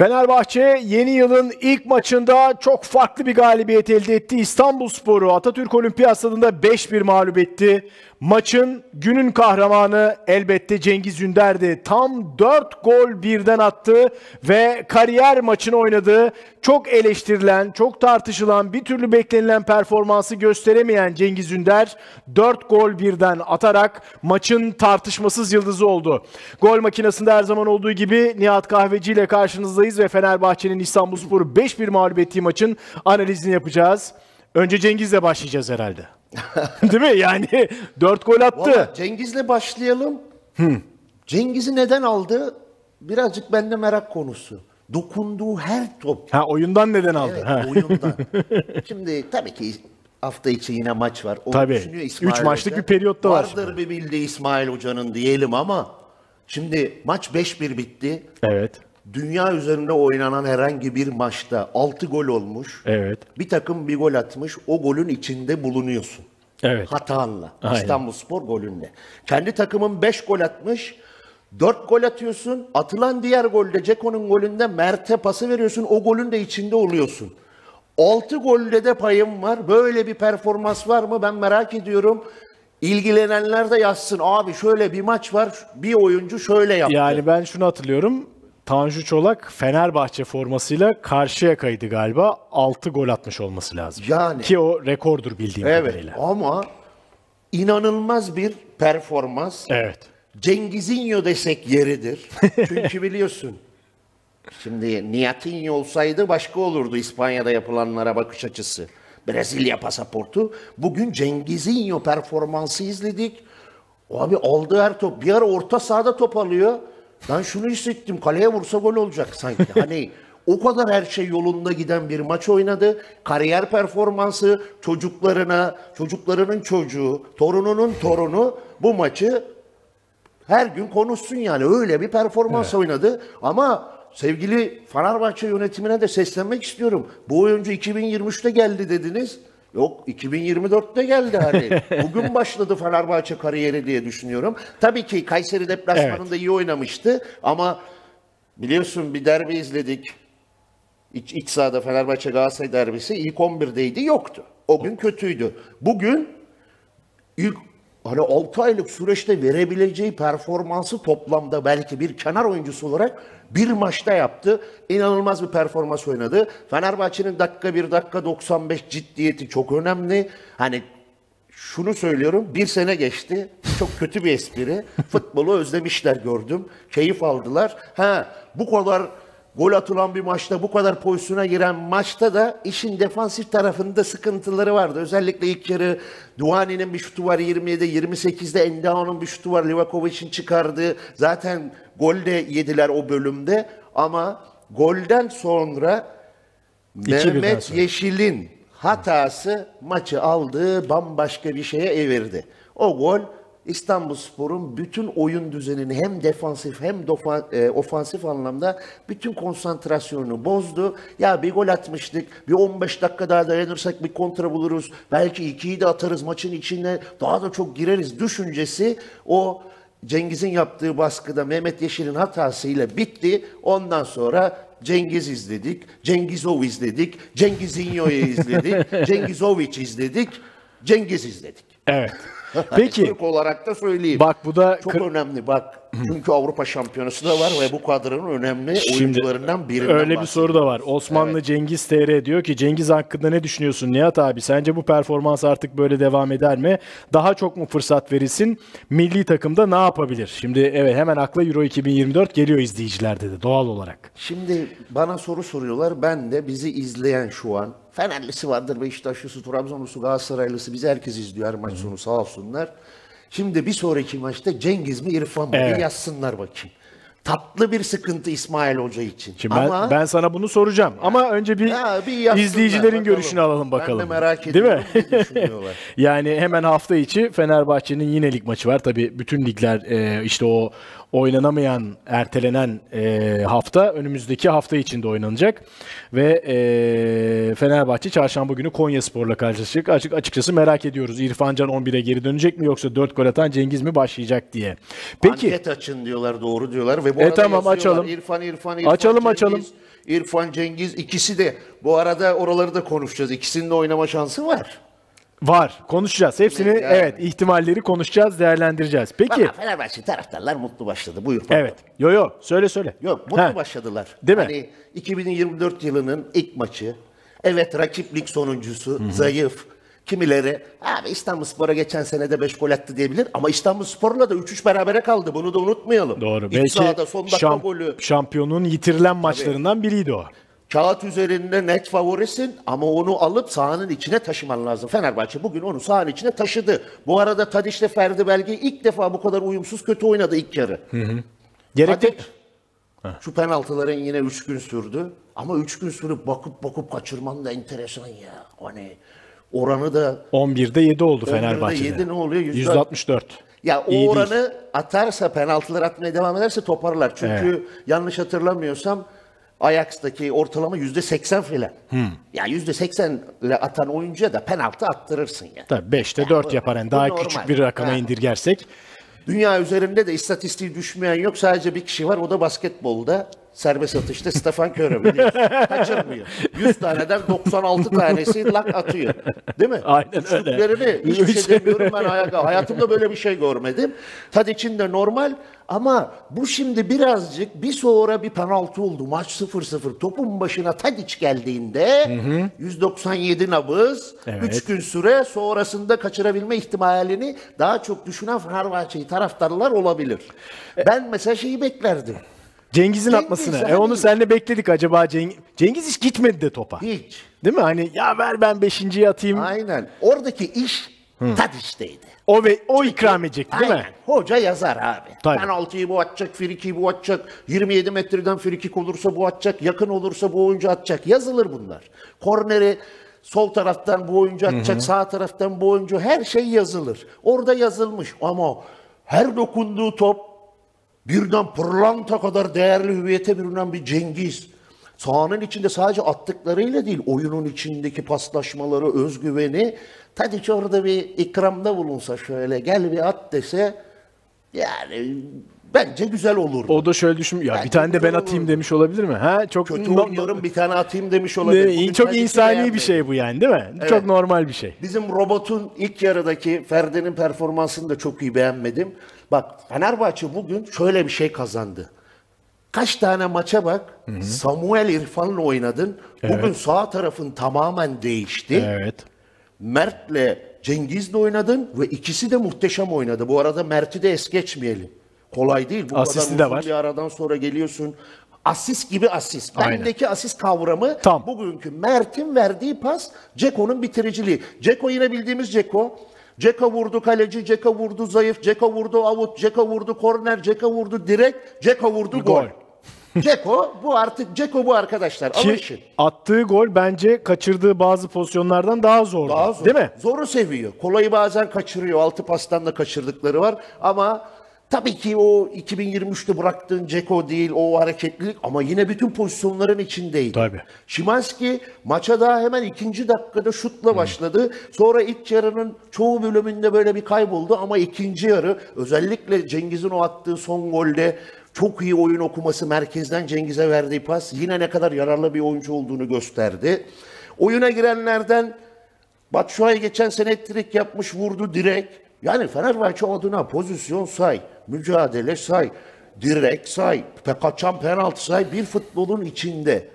Fenerbahçe yeni yılın ilk maçında çok farklı bir galibiyet elde etti. İstanbulspor'u Atatürk Olimpiyat Stadı'nda 5-1 mağlup etti. Maçın günün kahramanı elbette Cengiz Ünder'di. Tam 4 gol birden attı ve kariyer maçını oynadı. Çok eleştirilen, çok tartışılan, bir türlü beklenilen performansı gösteremeyen Cengiz Ünder 4 gol birden atarak maçın tartışmasız yıldızı oldu. Gol makinesinde her zaman olduğu gibi Nihat Kahveci ile karşınızdayız ve Fenerbahçe'nin İstanbulspor'u 5-1 mağlup ettiği maçın analizini yapacağız. Önce Cengiz'le başlayacağız herhalde. Değil mi? Yani 4 gol attı. Valla Cengiz'le başlayalım. Cengiz'i neden aldı? Birazcık bende merak konusu. Dokunduğu her top. Ha oyundan neden aldı? Evet, Ha. oyundan. Şimdi tabii ki hafta içi yine maç var. Onu Tabii. İsmail Üç maçlık Hoca. bir periyotta var Vardır bir bildiği İsmail Hoca'nın diyelim ama şimdi maç 5-1 bitti. Evet. Dünya üzerinde oynanan herhangi bir maçta 6 gol olmuş. Evet. Bir takım bir gol atmış. O golün içinde bulunuyorsun. Evet. Hatanla. Aynen. İstanbulspor golünde. Kendi takımın 5 gol atmış. 4 gol atıyorsun. Atılan diğer golde Ceko'nun golünde Mert'e pası veriyorsun. O golün de içinde oluyorsun. 6 golde de payım var. Böyle bir performans var mı? Ben merak ediyorum. İlgilenenler de yazsın. Abi şöyle bir maç var. Bir oyuncu şöyle yaptı. Yani ben şunu hatırlıyorum. Tanju Çolak Fenerbahçe formasıyla karşıya kaydı galiba. 6 gol atmış olması lazım. Yani. Ki o rekordur bildiğim evet. kadarıyla. Ama inanılmaz bir performans. Evet. Cengizinho desek yeridir. Çünkü biliyorsun. Şimdi Niyatinho olsaydı başka olurdu İspanya'da yapılanlara bakış açısı. Brezilya pasaportu. Bugün Cengizinho performansı izledik. Abi aldığı her top. Bir ara orta sahada top alıyor. Ben şunu hissettim. Kaleye vursa gol olacak sanki. Hani o kadar her şey yolunda giden bir maç oynadı. Kariyer performansı çocuklarına, çocuklarının çocuğu, torununun torunu bu maçı her gün konuşsun yani. Öyle bir performans oynadı. Ama sevgili Fenerbahçe yönetimine de seslenmek istiyorum. Bu oyuncu 2023'te geldi dediniz. Yok 2024'te geldi hani. Bugün başladı Fenerbahçe kariyeri diye düşünüyorum. Tabii ki Kayseri deplasmanında iyi oynamıştı ama biliyorsun bir derbi izledik. İç, iç sahada Fenerbahçe Galatasaray derbisi ilk 11'deydi yoktu. O gün kötüydü. Bugün ilk hani 6 aylık süreçte verebileceği performansı toplamda belki bir kenar oyuncusu olarak bir maçta yaptı. İnanılmaz bir performans oynadı. Fenerbahçe'nin dakika 1 dakika 95 ciddiyeti çok önemli. Hani şunu söylüyorum bir sene geçti. Çok kötü bir espri. Futbolu özlemişler gördüm. Keyif aldılar. Ha bu kadar gol atılan bir maçta bu kadar pozisyona giren maçta da işin defansif tarafında sıkıntıları vardı. Özellikle ilk yarı Duani'nin bir şutu var 27'de 28'de Endao'nun bir şutu var Livakovic'in çıkardığı. Zaten gol de yediler o bölümde ama golden sonra Mehmet sonra. Yeşil'in hatası maçı aldığı bambaşka bir şeye evirdi. O gol İstanbulspor'un bütün oyun düzenini hem defansif hem dofa- e, ofansif anlamda bütün konsantrasyonunu bozdu. Ya bir gol atmıştık, bir 15 dakika daha dayanırsak bir kontra buluruz. Belki ikiyi de atarız maçın içine daha da çok gireriz düşüncesi o Cengiz'in yaptığı baskıda Mehmet Yeşil'in hatasıyla bitti. Ondan sonra Cengiz izledik, Cengizov izledik, Cengizinho'yu izledik, Cengizovic izledik, Cengiz izledik. Evet. Peki. Türk olarak da söyleyeyim. Bak bu da Çok önemli bak. Çünkü Avrupa Şampiyonası da var ve bu kadronun önemli Şimdi oyuncularından birinden Öyle bir soru da var. Osmanlı Cengiz TR diyor ki Cengiz hakkında ne düşünüyorsun Nihat abi? Sence bu performans artık böyle devam eder mi? Daha çok mu fırsat verilsin? Milli takımda ne yapabilir? Şimdi evet hemen akla Euro 2024 geliyor izleyicilerde de doğal olarak. Şimdi bana soru soruyorlar. Ben de bizi izleyen şu an Fenerlisi vardır, Beşiktaşlısı, Trabzonlusu, Galatasaraylısı bizi herkes izliyor her maç sonu sağ olsunlar. Şimdi bir sonraki maçta Cengiz mi İrfan mı Evet. yazsınlar bakayım. tatlı bir sıkıntı İsmail Hoca için. Şimdi ben, Ama ben sana bunu soracağım. Ama önce bir, Ya bir izleyicilerin bakalım. görüşünü alalım Ben de bakalım. merak Değil mi? ediyorum, ne düşünüyorlar? yani hemen hafta içi Fenerbahçe'nin yine lig maçı var. Tabii bütün ligler e, işte o oynanamayan, ertelenen e, hafta önümüzdeki hafta içinde oynanacak. Ve e, Fenerbahçe çarşamba günü Konya Spor'la karşılaşacak. Açık, açıkçası merak ediyoruz. İrfan Can 11'e geri dönecek mi yoksa 4 gol atan Cengiz mi başlayacak diye. Peki. Anket açın diyorlar doğru diyorlar ve bu E arada tamam, açalım. İrfan İrfan İrfan Açalım, Cengiz, açalım. İrfan Cengiz ikisi de bu arada oraları da konuşacağız. İkisinin de oynama şansı var. Var. Konuşacağız. Hepsini Yani. evet ihtimalleri konuşacağız, değerlendireceğiz. Peki. Valla Fenerbahçe taraftarlar mutlu başladı. Buyur. Evet. Yo yo söyle söyle. Yok mutlu Heh. başladılar. Değil mi? Hani 2024 yılının ilk maçı. Evet rakip lig sonuncusu. Zayıf. Kimileri abi İstanbulspor'a geçen sene de 5 gol attı diyebilir ama İstanbulspor'la da 3-3 berabere kaldı. Bunu da unutmayalım. Doğru. İlk Belki sahada son dakika şam- golü. şampiyonun yitirilen maçlarından biriydi o. Kağıt üzerinde net favorisin ama onu alıp sahanın içine taşıman lazım. Fenerbahçe bugün onu sahanın içine taşıdı. Bu arada Tadiş'le Ferdi Belge ilk defa bu kadar uyumsuz kötü oynadı ilk yarı. Gerek Tadiç, şu penaltıların yine 3 gün sürdü. Ama 3 gün sürüp bakıp bakıp kaçırman da enteresan ya. Hani oranı da 11'de 7 oldu 11'de Fenerbahçe'de. yedi ne oluyor? Yüzde- 164. ya o İyi değil. oranı atarsa penaltılar atmaya devam ederse toparlar. Çünkü yanlış hatırlamıyorsam Ajax'taki ortalama yüzde seksen filan. Ya yüzde seksenle atan oyuncuya da penaltı attırırsın ya. Tabii 5'te 4 bu- yapar. Yani daha normal. küçük bir rakama Ha. indirgersek. Dünya üzerinde de istatistiği düşmeyen yok. Sadece bir kişi var. O da basketbolda. Serbest atışta Stefan biliyorsun. Kaçırmıyor. 100 taneden 96 tanesi lak atıyor. Değil mi? Aynen öyle. Şutlarını hiçbir şey demiyorum ben hay- hayatımda böyle bir şey görmedim. Tadic'in de normal ama bu şimdi birazcık bir sonra bir penaltı oldu. Maç 0-0. Topun başına Tadic geldiğinde 197 nabız, Evet. 3 gün süre sonrasında kaçırabilme ihtimalini daha çok düşünen Fenerbahçe'yi taraftarlar olabilir. Ben mesela şeyi beklerdim. Cengiz'in Cengiz atmasını. hani- E onu seninle bekledik acaba Cengiz. Cengiz hiç gitmedi de topa. Hiç. Değil mi? Hani ya ver ben 5.yi atayım. Aynen. Oradaki iş Tadic'teydi. O ve o ikram edecekti değil Aynen. mi? Hoca yazar abi. Tabii. Penaltıyı bu atacak, friki bu atacak. 27 metreden frikik olursa bu atacak. Yakın olursa bu oyuncu atacak. Yazılır bunlar. Korneri sol taraftan bu oyuncu atacak, sağ taraftan bu oyuncu. Her şey yazılır. Orada yazılmış ama her dokunduğu top birden pırlanta kadar değerli hüviyete bürünen bir Cengiz. Sahanın içinde sadece attıklarıyla değil, oyunun içindeki paslaşmaları, özgüveni. Tadiç orada bir ikramda bulunsa şöyle, gel bir at dese, yani bence güzel olurdu. O da şöyle düşün. Ya Bence bir tane de ben atayım olurdu. demiş olabilir mi? Ha çok Kötü no- oynuyorum bir tane atayım demiş olabilir. Ne, çok insani beğenmedim. bir şey bu yani değil mi? Çok normal bir şey. Bizim robotun ilk yarıdaki Ferdi'nin performansını da çok iyi beğenmedim. Bak Fenerbahçe bugün şöyle bir şey kazandı. Kaç tane maça bak. Samuel İrfan'la oynadın. Bugün Evet. sağ tarafın tamamen değişti. Evet. Mert'le Cengiz'le oynadın ve ikisi de muhteşem oynadı. Bu arada Mert'i de es geçmeyelim. Kolay değil. Bu Asisti kadar de var. bir aradan sonra geliyorsun. Asist gibi asist. Aynen. Bendeki asist kavramı Tam. bugünkü Mert'in verdiği pas Ceko'nun bitiriciliği. Ceko yine bildiğimiz Ceko. Ceko vurdu kaleci, Ceko vurdu zayıf, Ceko vurdu avut, Ceko vurdu korner, Ceko vurdu direkt, Ceko vurdu gol. Gol. Ceko bu artık Ceko bu arkadaşlar. Ki Alışın. attığı gol bence kaçırdığı bazı pozisyonlardan daha zordu. Daha zor. Değil mi? Zoru seviyor. Kolayı bazen kaçırıyor. Altı pastan da kaçırdıkları var. Ama tabii ki o 2023'te bıraktığın Ceko değil, o hareketlilik ama yine bütün pozisyonların içindeydi. Tabii. Şimanski maça daha hemen ikinci dakikada şutla başladı. Sonra ilk yarının çoğu bölümünde böyle bir kayboldu ama ikinci yarı özellikle Cengiz'in o attığı son golde çok iyi oyun okuması merkezden Cengiz'e verdiği pas yine ne kadar yararlı bir oyuncu olduğunu gösterdi. Oyuna girenlerden Batshuayi geçen sene ettirik yapmış vurdu direkt. Yani Fenerbahçe adına pozisyon say, mücadele say, direkt say, pe- kaçan penaltı say bir futbolun içinde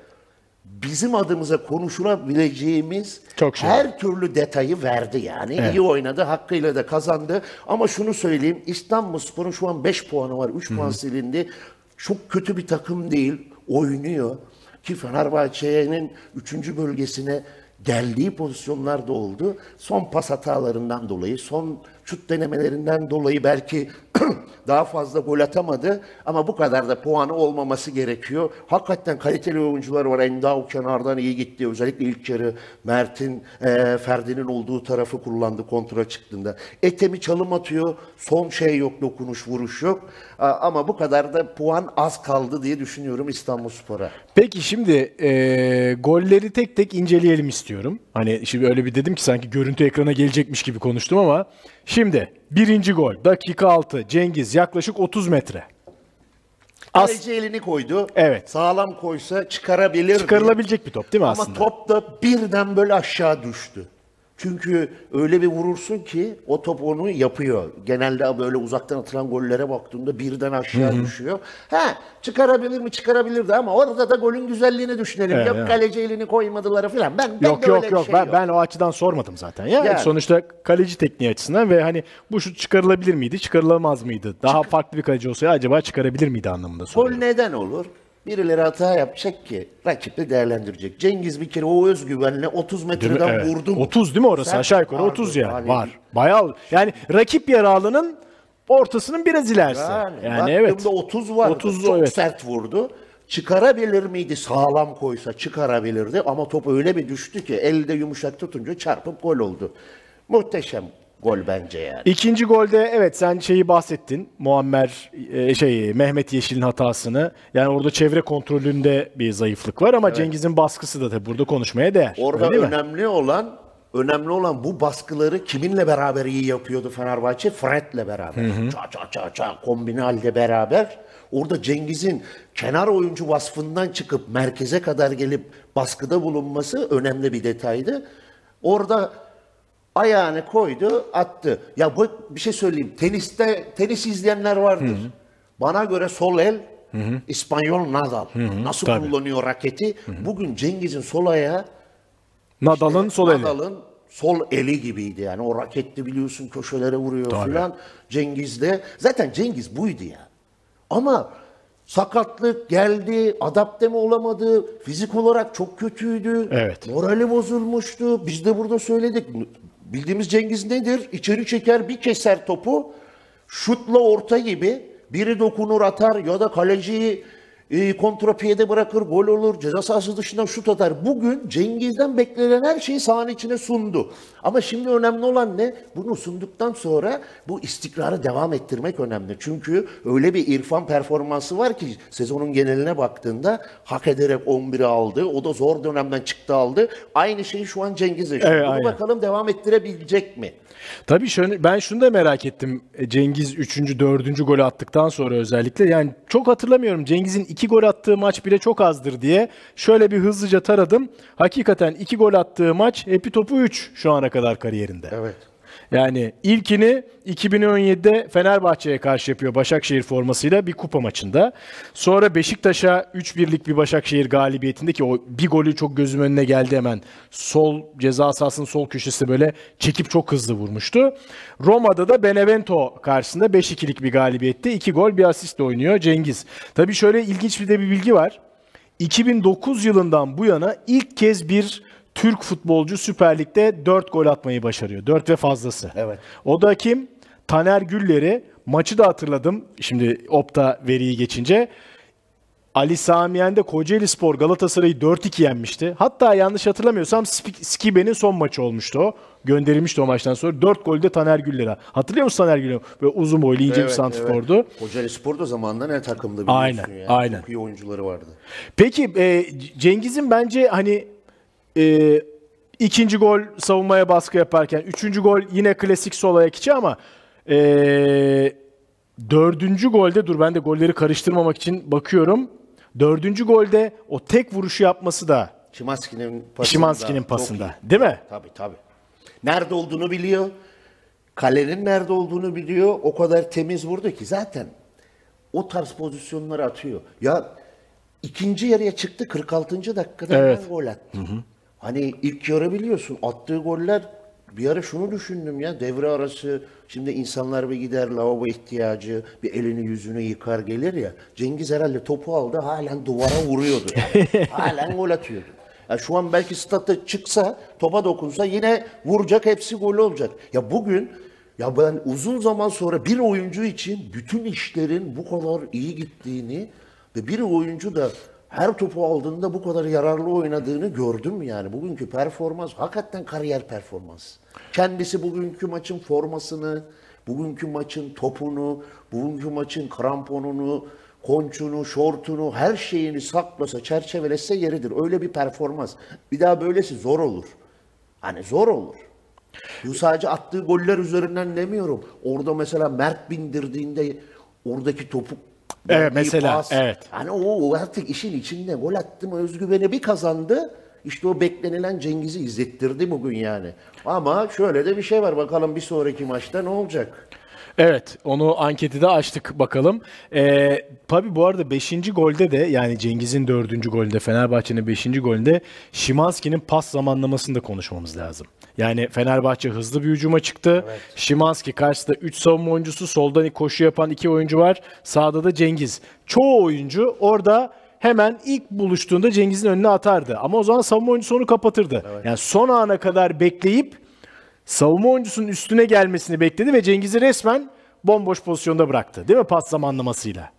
bizim adımıza konuşulabileceğimiz Çok şey her türlü detayı verdi yani. İyi oynadı, hakkıyla da kazandı. Ama şunu söyleyeyim, İstanbulspor'un şu an 5 puanı var, 3 puan silindi. Çok kötü bir takım değil, oynuyor. Ki Fenerbahçe'nin 3. bölgesine geldiği pozisyonlar da oldu. Son pas hatalarından dolayı, son şut denemelerinden dolayı belki daha fazla gol atamadı ama bu kadar da puanı olmaması gerekiyor. Hakikaten kaliteli oyuncular var. Endao kenardan iyi gitti. Özellikle ilk yarı Mert'in, e, Ferdi'nin olduğu tarafı kullandı kontra çıktığında. Etemi çalım atıyor. Son şey yok, dokunuş, vuruş yok. A- ama bu kadar da puan az kaldı diye düşünüyorum İstanbulspor'a. Peki şimdi e, golleri tek tek inceleyelim istiyorum. Hani şimdi öyle bir dedim ki sanki görüntü ekrana gelecekmiş gibi konuştum ama şimdi birinci gol dakika 6 Cengiz yaklaşık 30 metre. As Kaleci elini koydu. Evet. Sağlam koysa çıkarabilir. çıkarılabilecek bir top değil mi Ama aslında? top da birden böyle aşağı düştü. Çünkü öyle bir vurursun ki o top onu yapıyor. Genelde böyle uzaktan atılan gollere baktığında birden aşağı düşüyor. Ha çıkarabilir mi çıkarabilirdi ama orada da golün güzelliğini düşünelim. Evet, yok evet. kaleci elini koymadılar falan. Ben, ben Yok de öyle yok bir yok şey ben, yok. ben o açıdan sormadım zaten ya. Yani. Sonuçta kaleci tekniği açısından ve hani bu şut çıkarılabilir miydi, çıkarılamaz mıydı? Daha farklı bir kaleci olsaydı acaba çıkarabilir miydi anlamında Gol soruyorum. neden olur? Birileri hata yapacak ki rakiple değerlendirecek. Cengiz bir kere o özgüvenle 30 Değil mi? metreden Evet. vurdum. 30 değil mi orası? Sen- Aşağı yukarı Vardı. 30 yani. Hani- Var. Bayağı yani rakip yer alanının ortasının biraz ilerisi. Yani, Yani, evet. baktığımda 30 vardı. 30 Çok evet. sert vurdu. Çıkarabilir miydi? Sağlam koysa çıkarabilirdi ama top öyle bir düştü ki elde yumuşak tutunca çarpıp gol oldu. Muhteşem gol bence yani. İkinci golde evet sen şeyi bahsettin. Muammer e, şey Mehmet Yeşil'in hatasını. Yani orada çevre kontrolünde bir zayıflık var ama Cengiz'in baskısı da tabii burada konuşmaya değer. Orada değil mi? önemli olan önemli olan bu baskıları kiminle beraber iyi yapıyordu Fenerbahçe? Fred'le beraber. Ça ça ça ça kombine halde beraber. Orada Cengiz'in kenar oyuncu vasfından çıkıp merkeze kadar gelip baskıda bulunması önemli bir detaydı. Orada ayağını koydu, attı. Ya bu bir şey söyleyeyim. Teniste tenis izleyenler vardır. Bana göre sol el İspanyol Nadal. Nasıl tabii. kullanıyor raketi? Bugün Cengiz'in sol ayağı Nadal'ın sol eli. Nadal'ın sol eli gibiydi yani. O raketli biliyorsun köşelere vuruyor Tabii. filan. Cengiz de. Zaten Cengiz buydu ya. Ama sakatlık geldi, adapte mi olamadı, fizik olarak çok kötüydü. Evet. Morali bozulmuştu. Biz de burada söyledik. Bildiğimiz Cengiz nedir? İçeri çeker, bir keser topu. Şutla orta gibi biri dokunur atar ya da kaleciyi e, kontrapiyede bırakır, gol olur, ceza sahası dışından şut atar. Bugün Cengiz'den beklenen her şeyi sahanın içine sundu. Ama şimdi önemli olan ne? Bunu sunduktan sonra bu istikrarı devam ettirmek önemli. Çünkü öyle bir irfan performansı var ki sezonun geneline baktığında hak ederek 11'i aldı. O da zor dönemden çıktı aldı. Aynı şeyi şu an Cengiz yaşıyor. Evet, Bunu aynen. bakalım devam ettirebilecek mi? Tabii şöyle, ben şunu da merak ettim. E, Cengiz 3. 4. golü attıktan sonra özellikle. Yani çok hatırlamıyorum. Cengiz'in 2 gol attığı maç bile çok azdır diye. Şöyle bir hızlıca taradım. Hakikaten 2 gol attığı maç epi topu 3 şu ana kadar kariyerinde. Evet. Yani ilkini 2017'de Fenerbahçe'ye karşı yapıyor Başakşehir formasıyla bir kupa maçında. Sonra Beşiktaş'a 3-1'lik bir Başakşehir galibiyetinde ki o bir golü çok gözüm önüne geldi hemen. Sol ceza sahasının sol köşesi böyle çekip çok hızlı vurmuştu. Roma'da da Benevento karşısında 5-2'lik bir galibiyette 2 gol bir asistle oynuyor Cengiz. Tabii şöyle ilginç bir de bir bilgi var. 2009 yılından bu yana ilk kez bir Türk futbolcu Süper Lig'de 4 gol atmayı başarıyor. 4 ve fazlası. Evet. O da kim? Taner Güller'i. Maçı da hatırladım. Şimdi Opta veriyi geçince. Ali Samiyen'de Kocaeli Spor Galatasaray'ı 4-2 yenmişti. Hatta yanlış hatırlamıyorsam Skibe'nin son maçı olmuştu o. Gönderilmişti o maçtan sonra. 4 golde Taner Güller'e. Hatırlıyor musun Taner Güller'i? Böyle uzun boylu ince bir Evet, santrfordu. evet. Kocaeli Spor da zamanında ne takımdı biliyorsun Aynen, ya. aynen. Çok iyi oyuncuları vardı. Peki e, Cengiz'in bence hani e, ikinci gol savunmaya baskı yaparken üçüncü gol yine klasik sol ayak içi ama e, dördüncü golde dur ben de golleri karıştırmamak için bakıyorum. Dördüncü golde o tek vuruşu yapması da Şimanski'nin pasında. Şimanski'nin pasında. Değil mi? Tabii tabii. Nerede olduğunu biliyor. Kalenin nerede olduğunu biliyor. O kadar temiz vurdu ki zaten o tarz pozisyonları atıyor. Ya ikinci yarıya çıktı 46. dakikada Evet. gol attı. Hani ilk yarı biliyorsun attığı goller bir ara şunu düşündüm ya devre arası şimdi insanlar bir gider lavabo ihtiyacı bir elini yüzünü yıkar gelir ya Cengiz herhalde topu aldı halen duvara vuruyordu. Yani. halen gol atıyordu. Ya şu an belki statta çıksa topa dokunsa yine vuracak hepsi gol olacak. Ya bugün Ya ben uzun zaman sonra bir oyuncu için bütün işlerin bu kadar iyi gittiğini ve bir oyuncu da her topu aldığında bu kadar yararlı oynadığını gördüm yani. Bugünkü performans hakikaten kariyer performans. Kendisi bugünkü maçın formasını, bugünkü maçın topunu, bugünkü maçın kramponunu, konçunu, şortunu, her şeyini saklasa, çerçevelese yeridir. Öyle bir performans. Bir daha böylesi zor olur. Hani zor olur. Bu sadece attığı goller üzerinden demiyorum. Orada mesela Mert bindirdiğinde oradaki topu Evet, mesela, evet. Hani o, o artık işin içinde gol attım özgüveni bir kazandı. İşte o beklenilen Cengiz'i izlettirdi bugün yani. Ama şöyle de bir şey var. Bakalım bir sonraki maçta ne olacak? Evet, onu anketi de açtık bakalım. Ee, tabii bu arada 5. golde de yani Cengiz'in 4. golde, Fenerbahçe'nin 5. golde Şimanski'nin pas zamanlamasını da konuşmamız lazım. Yani Fenerbahçe hızlı bir hücuma çıktı. Şimanski karşısında 3 savunma oyuncusu, soldan koşu yapan 2 oyuncu var. Sağda da Cengiz. Çoğu oyuncu orada hemen ilk buluştuğunda Cengiz'in önüne atardı. Ama o zaman savunma oyuncusu onu kapatırdı. Yani son ana kadar bekleyip savunma oyuncusunun üstüne gelmesini bekledi ve Cengiz'i resmen bomboş pozisyonda bıraktı. Değil mi pas zamanlamasıyla?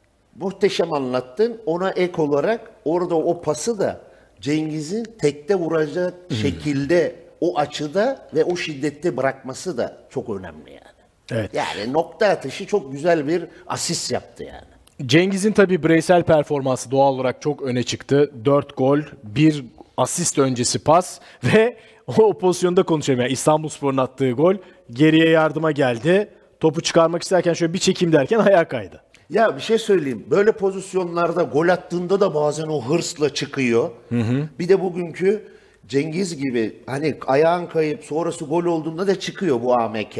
Muhteşem anlattın. Ona ek olarak orada o pası da Cengiz'in tekte vuracak şekilde o açıda ve o şiddette bırakması da çok önemli yani. Evet. Yani nokta atışı çok güzel bir asist yaptı yani. Cengiz'in tabii bireysel performansı doğal olarak çok öne çıktı. 4 gol, 1 asist öncesi pas ve o pozisyonda konuşayım. Yani İstanbulspor'un attığı gol geriye yardıma geldi. Topu çıkarmak isterken şöyle bir çekim derken ayağa kaydı. Ya bir şey söyleyeyim. Böyle pozisyonlarda gol attığında da bazen o hırsla çıkıyor. Bir de bugünkü Cengiz gibi hani ayağın kayıp sonrası gol olduğunda da çıkıyor bu AMK.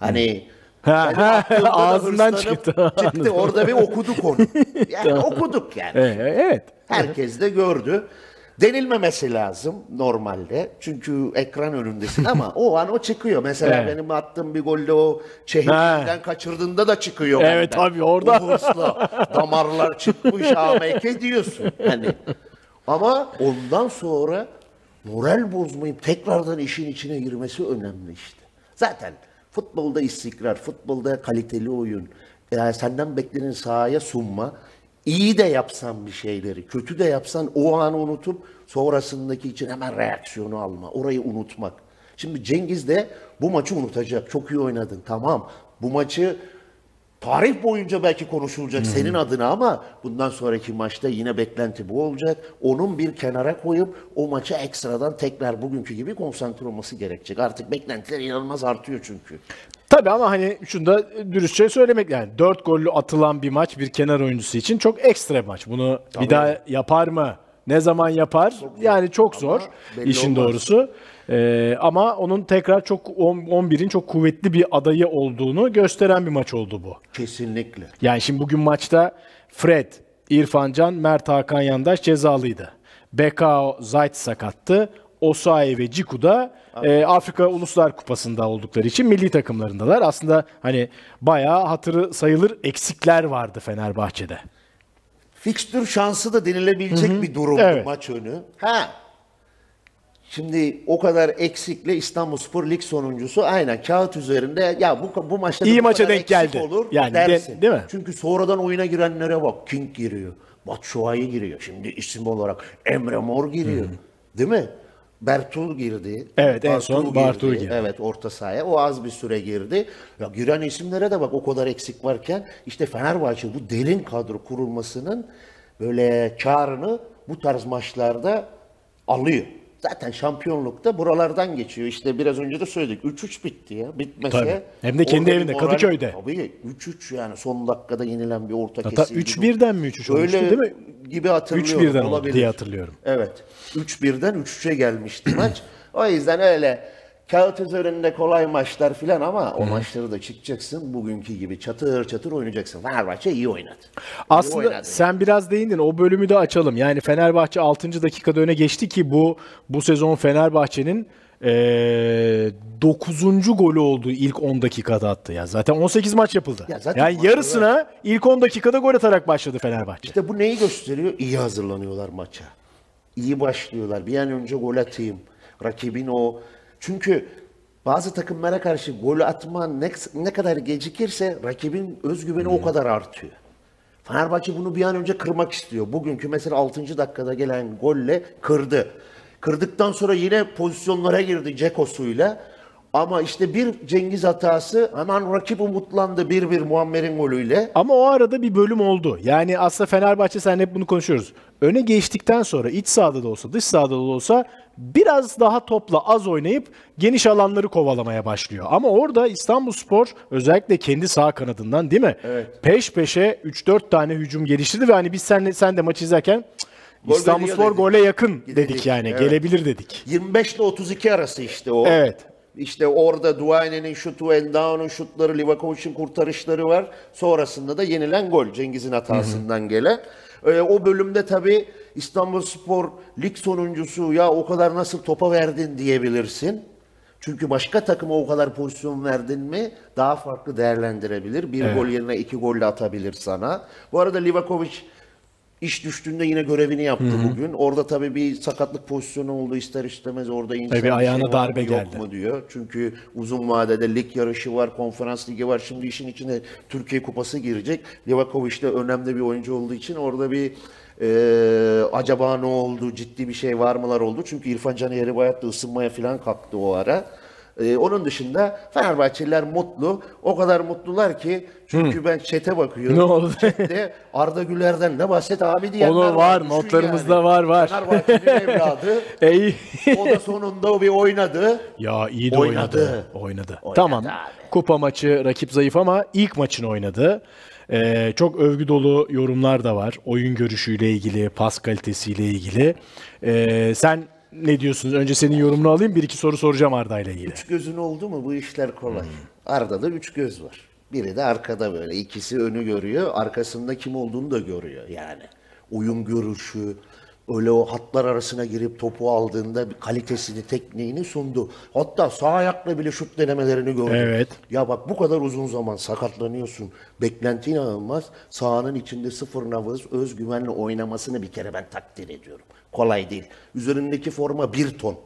Hani Ha, ağzından çıktı. çıktı. Orada bir okuduk onu. Yani okuduk yani. Evet. evet. Herkes de gördü. Denilmemesi lazım normalde. Çünkü ekran önündesin ama o an o çıkıyor. Mesela Evet. benim attığım bir golde o çehirinden kaçırdığında da çıkıyor. Evet, benden. tabii, orada. O hırsla damarlar çıkmış AMK diyorsun. Hani. Ama ondan sonra moral bozmayıp tekrardan işin içine girmesi önemli işte. Zaten futbolda istikrar, futbolda kaliteli oyun, yani senden beklenen sahaya sunma, iyi de yapsan bir şeyleri, kötü de yapsan o anı unutup sonrasındaki için hemen reaksiyonu alma, orayı unutmak. Şimdi Cengiz de bu maçı unutacak. Çok iyi oynadın. Tamam. Bu maçı tarih boyunca belki konuşulacak senin adına ama bundan sonraki maçta yine beklenti bu olacak. Onun bir kenara koyup o maça ekstradan tekrar bugünkü gibi konsantre olması gerekecek. Artık beklentiler inanılmaz artıyor çünkü. Tabii ama hani şunu da dürüstçe söylemek yani 4 gollü atılan bir maç bir kenar oyuncusu için çok ekstra maç. Bunu bir daha yapar mı? Ne zaman yapar? yani çok zor işin olmaz. doğrusu. Ee, ama onun tekrar çok on- 11'in çok kuvvetli bir adayı olduğunu gösteren bir maç oldu bu. Kesinlikle. Yani şimdi bugün maçta Fred, İrfan Can, Mert Hakan Yandaş cezalıydı. Bekao Zayt sakattı. Osayi ve Ciku da e, Afrika Uluslar Kupası'nda oldukları için milli takımlarındalar. Aslında hani bayağı hatırı sayılır eksikler vardı Fenerbahçe'de. Fikstür şansı da denilebilecek bir durumdu Evet. maç önü. Ha. Şimdi o kadar eksikle İstanbulspor lig sonuncusu aynen kağıt üzerinde ya bu bu maçta İyi bu maça denk eksik geldi. olur Yani dersin. de- değil mi? Çünkü sonradan oyuna girenlere bak. King giriyor. Batshuayi giriyor. Şimdi isim olarak Emre Mor giriyor. Değil mi? Bertul girdi. Evet, en son Bartu girdi. Evet orta sahaya. O az bir süre girdi. Ya giren isimlere de bak o kadar eksik varken işte Fenerbahçe bu derin kadro kurulmasının böyle karını bu tarz maçlarda alıyor. Zaten şampiyonlukta buralardan geçiyor. İşte biraz önce de söyledik. 3-3 bitti ya. Bitmese. Tabii. Hem de kendi evinde, moral- Kadıköy'de. Tabii 3-3 yani son dakikada yenilen bir orta Hatta kesildi. 3-1'den mi 3-3 olmuştu Öyle değil mi? gibi hatırlıyorum. 3-1'den oldu olabilir. diye hatırlıyorum. Evet. 3-1'den 3-3'e gelmişti maç. O yüzden öyle kağıt üzerinde kolay maçlar filan ama o maçları da çıkacaksın. Bugünkü gibi çatır çatır oynayacaksın. Fenerbahçe iyi oynadı. İyi Aslında oynadı. sen biraz değindin. O bölümü de açalım. Yani Fenerbahçe 6. dakikada öne geçti ki bu bu sezon Fenerbahçe'nin eee 9. golü olduğu ilk 10 dakikada attı. Ya zaten 18 maç yapıldı. Ya zaten yani yarısına ilk 10 dakikada gol atarak başladı Fenerbahçe. İşte bu neyi gösteriyor? İyi hazırlanıyorlar maça. İyi başlıyorlar. Bir an önce gol atayım. Rakibin o. Çünkü bazı takımlara karşı gol atma ne, ne kadar gecikirse rakibin özgüveni o kadar artıyor. Fenerbahçe bunu bir an önce kırmak istiyor. Bugünkü mesela 6. dakikada gelen golle kırdı. Kırdıktan sonra yine pozisyonlara girdi Cekos'uyla. Ama işte bir Cengiz hatası hemen rakip umutlandı 1-1 Muammer'in golüyle. Ama o arada bir bölüm oldu. Yani aslında Fenerbahçe sen hep bunu konuşuyoruz. Öne geçtikten sonra iç sahada da olsa dış sahada da olsa biraz daha topla az oynayıp geniş alanları kovalamaya başlıyor. Ama orada İstanbulspor özellikle kendi sağ kanadından değil mi? Evet. Peş peşe 3-4 tane hücum geliştirdi ve hani biz sen, sen de maç izlerken "Cık, Gol İstanbulspor gole yakın dedik, Dedik, yani evet. gelebilir dedik. 25 ile 32 arası işte o. Evet. İşte orada Duane'nin şutu, Endao'nun şutları, Livakovic'in kurtarışları var. Sonrasında da yenilen gol Cengiz'in hatasından gelen. Ee, o bölümde tabii İstanbulspor lig sonuncusu ya o kadar nasıl topa verdin diyebilirsin. Çünkü başka takıma o kadar pozisyon verdin mi daha farklı değerlendirebilir. Bir gol yerine iki gol de atabilir sana. Bu arada Livakovic iş düştüğünde yine görevini yaptı bugün. Orada tabii bir sakatlık pozisyonu oldu ister istemez orada insan Tabii ayağına var darbe yok geldi. mu diyor. Çünkü uzun vadede lig yarışı var, konferans ligi var. Şimdi işin içine Türkiye Kupası girecek. Livakovic de önemli bir oyuncu olduğu için orada bir e, acaba ne oldu, ciddi bir şey var mılar oldu. Çünkü İrfan Can Yeribayat da ısınmaya falan kalktı o ara. E, onun dışında Fenerbahçeliler mutlu. O kadar mutlular ki çünkü ben çete bakıyorum. Ne oldu? Chat'te Arda Güler'den ne bahset abi diyenler Onu var, notlarımızda var, var. Fenerbahçe'nin evladı. Ey. O da sonunda bir oynadı. Ya iyi de Oynadı. oynadı. Oynadı. Oynadı tamam. abi. Kupa maçı rakip zayıf ama ilk maçını oynadı. Ee, çok övgü dolu yorumlar da var. Oyun görüşüyle ilgili, pas kalitesiyle ilgili. Ee, sen ne diyorsunuz? Önce senin yorumunu alayım. Bir iki soru soracağım Arda ile ilgili. Üç gözün oldu mu bu işler kolay. Arda'da üç göz var. Biri de arkada böyle. İkisi önü görüyor. Arkasında kim olduğunu da görüyor yani. Oyun görüşü, öyle o hatlar arasına girip topu aldığında bir kalitesini, tekniğini sundu. Hatta sağ ayakla bile şut denemelerini gördüm. Evet. Ya bak bu kadar uzun zaman sakatlanıyorsun. Beklenti inanılmaz. Sahanın içinde sıfır nabız, özgüvenle oynamasını bir kere ben takdir ediyorum. Kolay değil. Üzerindeki forma bir ton.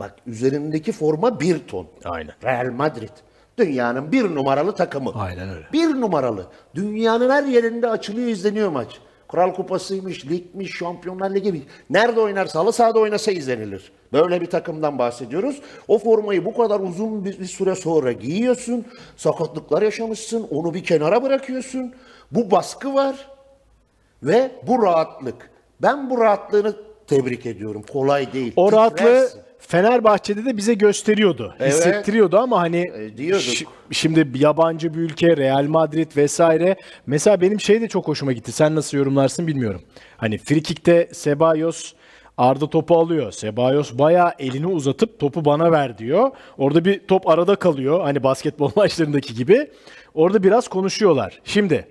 Bak üzerindeki forma bir ton. Aynen. Real Madrid. Dünyanın bir numaralı takımı. Aynen öyle. Bir numaralı. Dünyanın her yerinde açılıyor izleniyor maç. Kral Kupası'ymış, ligmiş, Şampiyonlar Ligi. Nerede oynarsa, halı sahada oynasa izlenilir. Böyle bir takımdan bahsediyoruz. O formayı bu kadar uzun bir, bir süre sonra giyiyorsun. Sakatlıklar yaşamışsın. Onu bir kenara bırakıyorsun. Bu baskı var. Ve bu rahatlık. Ben bu rahatlığını tebrik ediyorum. Kolay değil. O rahatlığı. Fenerbahçe'de de bize gösteriyordu. Evet. Hissettiriyordu ama hani E, diyorduk. şi- şimdi yabancı bir ülke, Real Madrid vesaire. Mesela benim şey de çok hoşuma gitti. Sen nasıl yorumlarsın bilmiyorum. Hani frikikte Sebayos Arda topu alıyor. Sebayos bayağı elini uzatıp topu bana ver diyor. Orada bir top arada kalıyor. Hani basketbol maçlarındaki gibi. Orada biraz konuşuyorlar. Şimdi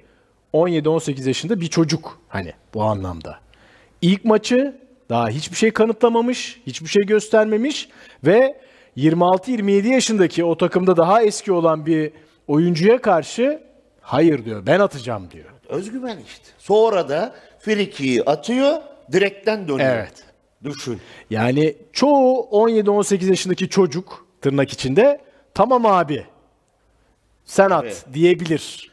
17-18 yaşında bir çocuk hani bu anlamda. İlk maçı daha hiçbir şey kanıtlamamış, hiçbir şey göstermemiş ve 26-27 yaşındaki o takımda daha eski olan bir oyuncuya karşı hayır diyor. Ben atacağım diyor. Özgüven işte. Sonra da frikiyi atıyor, direkten dönüyor. Evet. Düşün. Yani çoğu 17-18 yaşındaki çocuk tırnak içinde tamam abi sen at Evet. diyebilir.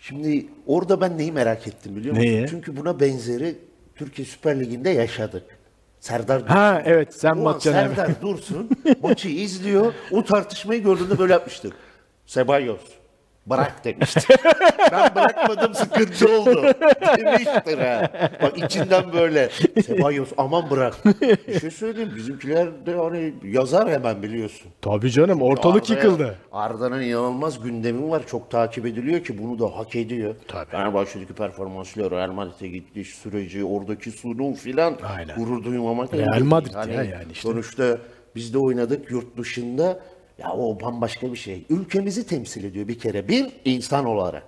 Şimdi orada ben neyi merak ettim biliyor musun? Neyi? Çünkü buna benzeri Türkiye Süper Ligi'nde yaşadık. Serdar Dursun. Ha evet sen O an Matcan abi. Serdar Dursun maçı izliyor. O tartışmayı gördüğünde böyle yapmıştır. Sebayos bırak demiştir. ben bırakmadım sıkıntı oldu. Demiştir ha. Bak içinden böyle. Sebayos aman bırak. Bir şey söyleyeyim bizimkiler de hani yazar hemen biliyorsun. Tabii canım ortalık Arda'ya- yıkıldı. Arda'nın inanılmaz gündemi var. Çok takip ediliyor ki bunu da hak ediyor. Tabii. Fenerbahçe'deki performansıyla Real Madrid'e gittiği süreci, oradaki sunum filan Aynen. gurur duymamak Real. Madrid ya yani işte. Sonuçta biz de oynadık yurt dışında. Ya o bambaşka bir şey. Ülkemizi temsil ediyor bir kere. Bir insan olarak.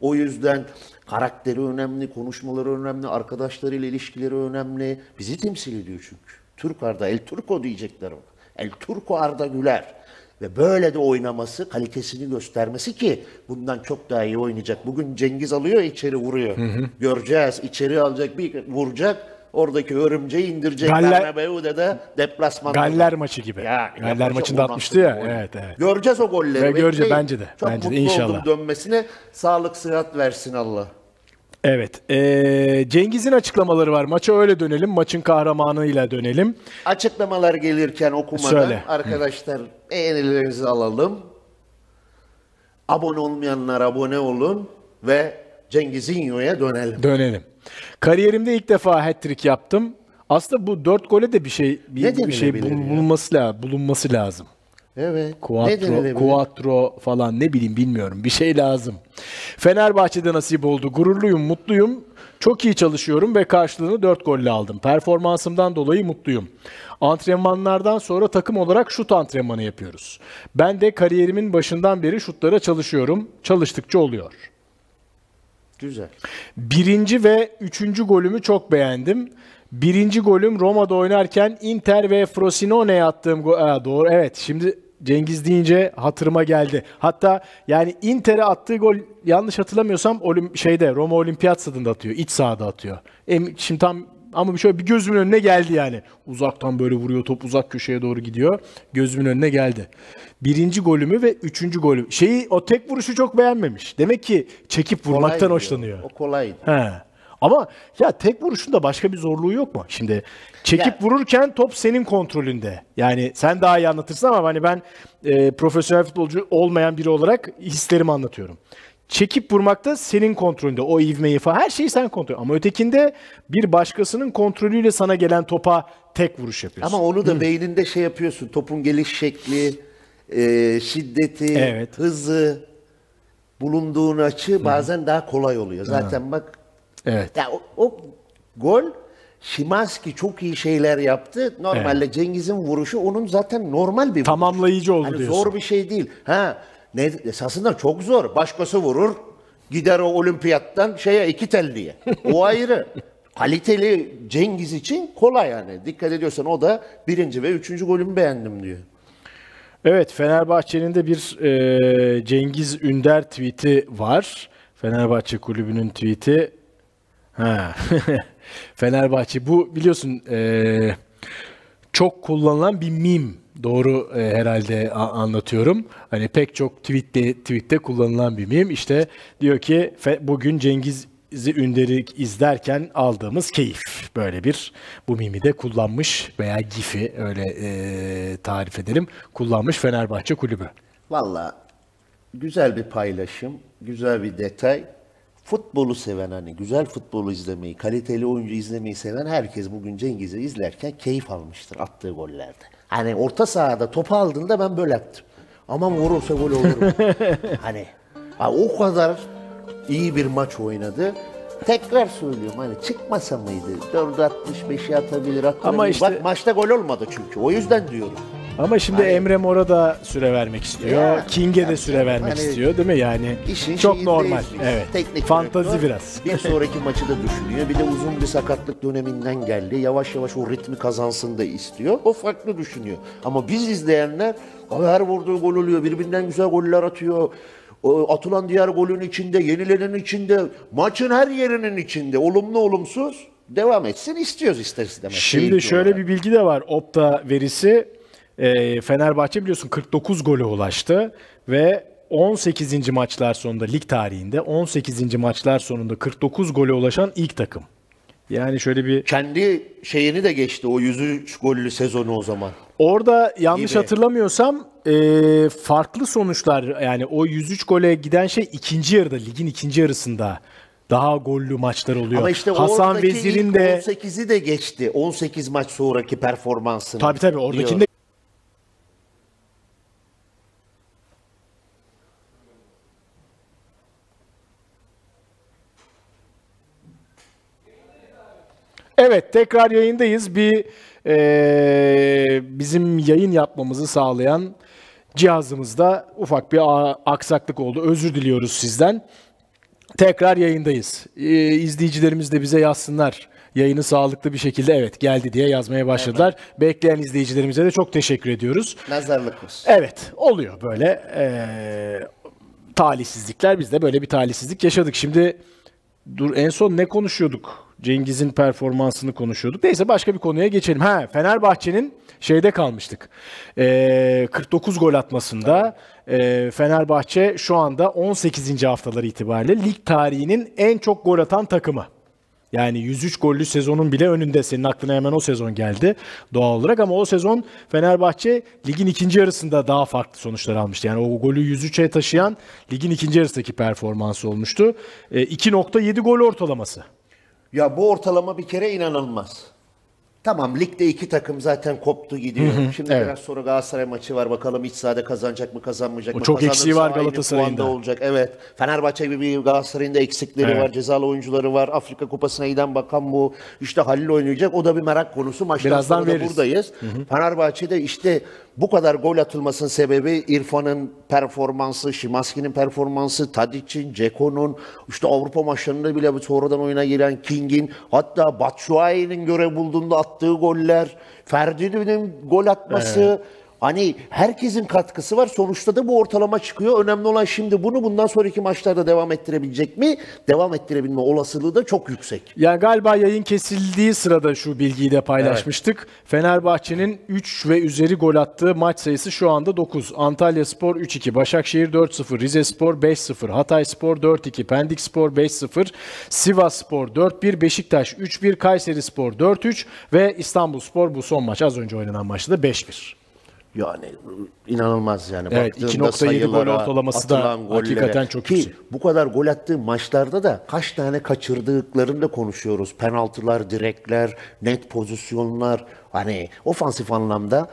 O yüzden karakteri önemli, konuşmaları önemli, arkadaşlarıyla ilişkileri önemli. Bizi temsil ediyor çünkü. Türk Arda, El Turco diyecekler ona. El Turco Arda Güler. Ve böyle de oynaması, kalitesini göstermesi ki bundan çok daha iyi oynayacak. Bugün Cengiz alıyor, içeri vuruyor. Göreceğiz. içeri alacak, bir vuracak. Oradaki örümceği indirecek. Galler- Bernabeu'da da deplasmanda. Galler maçı gibi. Ya, Galler maçında atmıştı ya. gol? Evet, evet. Göreceğiz o golleri. Ve göreceğiz, bence de, Çok bence de, mutlu inşallah. oldum dönmesine. Sağlık sıhhat versin Allah. Evet. Ee, Cengiz'in açıklamaları var. Maça öyle dönelim. Maçın kahramanıyla dönelim. Açıklamalar gelirken okumadan Söyle. arkadaşlar beğenilerinizi alalım. Abone olmayanlar abone olun ve Cengizinho'ya dönelim. Dönelim. Kariyerimde ilk defa hat-trick yaptım. Aslında bu dört gole de bir şey bir, Ne bir şey bulunması lazım, bulunması lazım. Evet. Quattro, quattro falan ne bileyim bilmiyorum. Bir şey lazım. Fenerbahçe'de nasip oldu. Gururluyum, mutluyum. Çok iyi çalışıyorum ve karşılığını 4 golle aldım. Performansımdan dolayı mutluyum. Antrenmanlardan sonra takım olarak şut antrenmanı yapıyoruz. Ben de kariyerimin başından beri şutlara çalışıyorum. Çalıştıkça oluyor. Güzel. Birinci ve üçüncü golümü çok beğendim. Birinci golüm Roma'da oynarken Inter ve Frosinone'ye attığım gol. Aa, doğru evet şimdi Cengiz deyince hatırıma geldi. Hatta yani Inter'e attığı gol yanlış hatırlamıyorsam olim, şeyde Roma Olimpiyat stadında atıyor. iç sahada atıyor. Em, şimdi tam ama şöyle bir gözümün önüne geldi yani. Uzaktan böyle vuruyor top uzak köşeye doğru gidiyor. Gözümün önüne geldi. Birinci golümü ve üçüncü golü. Şeyi o tek vuruşu çok beğenmemiş. Demek ki çekip vurmaktan Kolay hoşlanıyor. O kolaydı. He. Ama ya tek vuruşunda başka bir zorluğu yok mu? Şimdi çekip Ya- vururken top senin kontrolünde. Yani sen daha iyi anlatırsın ama hani ben e, profesyonel futbolcu olmayan biri olarak hislerimi anlatıyorum. Çekip vurmakta senin kontrolünde. O ivmeyi falan her şeyi sen kontrol. Ama ötekinde bir başkasının kontrolüyle sana gelen topa tek vuruş yapıyorsun. Ama onu da beyninde şey yapıyorsun. Topun geliş şekli, e, şiddeti, Evet. hızı, bulunduğun açı bazen daha kolay oluyor. Zaten bak evet. ya o, o gol Şimanski çok iyi şeyler yaptı. Normalde Cengiz'in vuruşu onun zaten normal bir vuruş. Tamamlayıcı oldu Hani diyorsun. zor bir şey değil. Ha ne esasında çok zor. Başkası vurur. Gider o olimpiyattan şeye iki telliye. O ayrı. Kaliteli Cengiz için kolay yani. Dikkat ediyorsan o da birinci ve üçüncü golümü beğendim diyor. Evet Fenerbahçe'nin de bir e, Cengiz Ünder tweet'i var. Fenerbahçe kulübünün tweet'i. Ha. Fenerbahçe bu biliyorsun e, çok kullanılan bir meme. Doğru e, herhalde anlatıyorum. Hani pek çok tweette tweette kullanılan bir meme. İşte diyor ki bugün Cengiz'i Ünder'i izlerken aldığımız keyif. Böyle bir bu mimi de kullanmış veya gif'i öyle e, tarif edelim. Kullanmış Fenerbahçe kulübü. Valla güzel bir paylaşım, güzel bir detay. Futbolu seven hani güzel futbolu izlemeyi, kaliteli oyuncu izlemeyi seven herkes bugün Cengiz'i izlerken keyif almıştır attığı gollerde. Hani orta sahada topu aldığında ben böyle yaptım. Aman vurursa gol olur hani ha, o kadar iyi bir maç oynadı. Tekrar söylüyorum hani çıkmasa mıydı? 4'ü 65'i atabilir, atabilir. Ama işte- Bak maçta gol olmadı çünkü. O yüzden diyorum. Ama şimdi Emre Mor'a da süre vermek istiyor. Ya, King'e de süre vermek Hani istiyor değil mi? Yani İşin çok normal. Evet. Teknik Fantazi direktör biraz. Bir sonraki maçı da düşünüyor. Bir de uzun bir sakatlık döneminden geldi. Yavaş yavaş o ritmi kazansın da istiyor. O farklı düşünüyor. Ama biz izleyenler "Abi her vurduğu gol oluyor. Birbirinden güzel goller atıyor. Atılan diğer golün içinde, yenilenin içinde, maçın her yerinin içinde, olumlu olumsuz devam etsin istiyoruz ister istemez. Şimdi şöyle olarak. bir bilgi de var. Opta verisi e, Fenerbahçe biliyorsun 49 gole ulaştı ve 18. maçlar sonunda lig tarihinde 18. maçlar sonunda 49 gole ulaşan ilk takım. Yani şöyle bir kendi şeyini de geçti o 103 gollü sezonu o zaman. Orada yanlış Gibi. hatırlamıyorsam e, farklı sonuçlar yani o 103 gole giden şey ikinci yarıda ligin ikinci yarısında daha gollü maçlar oluyor. Ama işte Hasan Vezir'in de 18'i de geçti. 18 maç sonraki performansını. tabii tabii oradakinde Evet tekrar yayındayız. Bir eee, bizim yayın yapmamızı sağlayan cihazımızda ufak bir aksaklık oldu. Özür diliyoruz sizden. Tekrar yayındayız. Ee, izleyicilerimiz de bize yazsınlar. Yayını sağlıklı bir şekilde evet geldi diye yazmaya başladılar. Bekleyen izleyicilerimize de çok teşekkür ediyoruz. Nazarlık olsun. Evet oluyor böyle eee, talihsizlikler. Biz de böyle bir talihsizlik yaşadık. Şimdi dur en son ne konuşuyorduk? Cengiz'in performansını konuşuyorduk. Neyse başka bir konuya geçelim. Ha Fenerbahçe'nin şeyde kalmıştık. Ee, 49 gol atmasında e, Fenerbahçe şu anda 18. haftaları itibariyle lig tarihinin en çok gol atan takımı. Yani 103 gollü sezonun bile önünde. Senin aklına hemen o sezon geldi doğal olarak ama o sezon Fenerbahçe ligin ikinci yarısında daha farklı sonuçlar almıştı. Yani o golü 103'e taşıyan ligin ikinci yarısındaki performansı olmuştu. E, 2.7 gol ortalaması. Ya bu ortalama bir kere inanılmaz. Tamam ligde iki takım zaten koptu gidiyor. Şimdi evet. biraz sonra Galatasaray maçı var. Bakalım iç sahada kazanacak mı kazanmayacak O mı? çok eksiği var aynı Galatasaray'ın puanda da. olacak. Evet. Fenerbahçe gibi Galatasaray'ın da eksikleri Evet. var. Cezalı oyuncuları var. Afrika Kupası'na giden bakan bu. İşte Halil oynayacak. O da bir merak konusu. Maçtan Birazdan sonra da veririz. buradayız. Fenerbahçe'de işte bu kadar gol atılmasının sebebi İrfan'ın performansı, Şimanski'nin performansı, Tadic'in, Ceko'nun, işte Avrupa maçlarında bile sonradan oyuna giren King'in, hatta Batshuayi'nin görev bulduğunda attığı goller, Ferdi'nin gol atması, Hani herkesin katkısı var. Sonuçta da bu ortalama çıkıyor. Önemli olan şimdi bunu bundan sonraki maçlarda devam ettirebilecek mi? Devam ettirebilme olasılığı da çok yüksek. Yani galiba yayın kesildiği sırada şu bilgiyi de paylaşmıştık. Fenerbahçe'nin 3 ve üzeri gol attığı maç sayısı şu anda 9. Antalya Spor 3-2, Başakşehir 4-0, Rize Spor 5-0, Hatay Spor 4-2, Pendik Spor 5-0, Sivas Spor 4-1, Beşiktaş 3-1, Kayseri Spor 4-3 ve İstanbul Spor bu son maç az önce oynanan maçta da 5-1. Yani inanılmaz yani. Evet, Baktığında 2.7 gol ortalaması da hakikaten çok Ki yüksek. bu kadar gol attığı maçlarda da kaç tane kaçırdıklarını da konuşuyoruz. Penaltılar, direkler, net pozisyonlar. Hani ofansif anlamda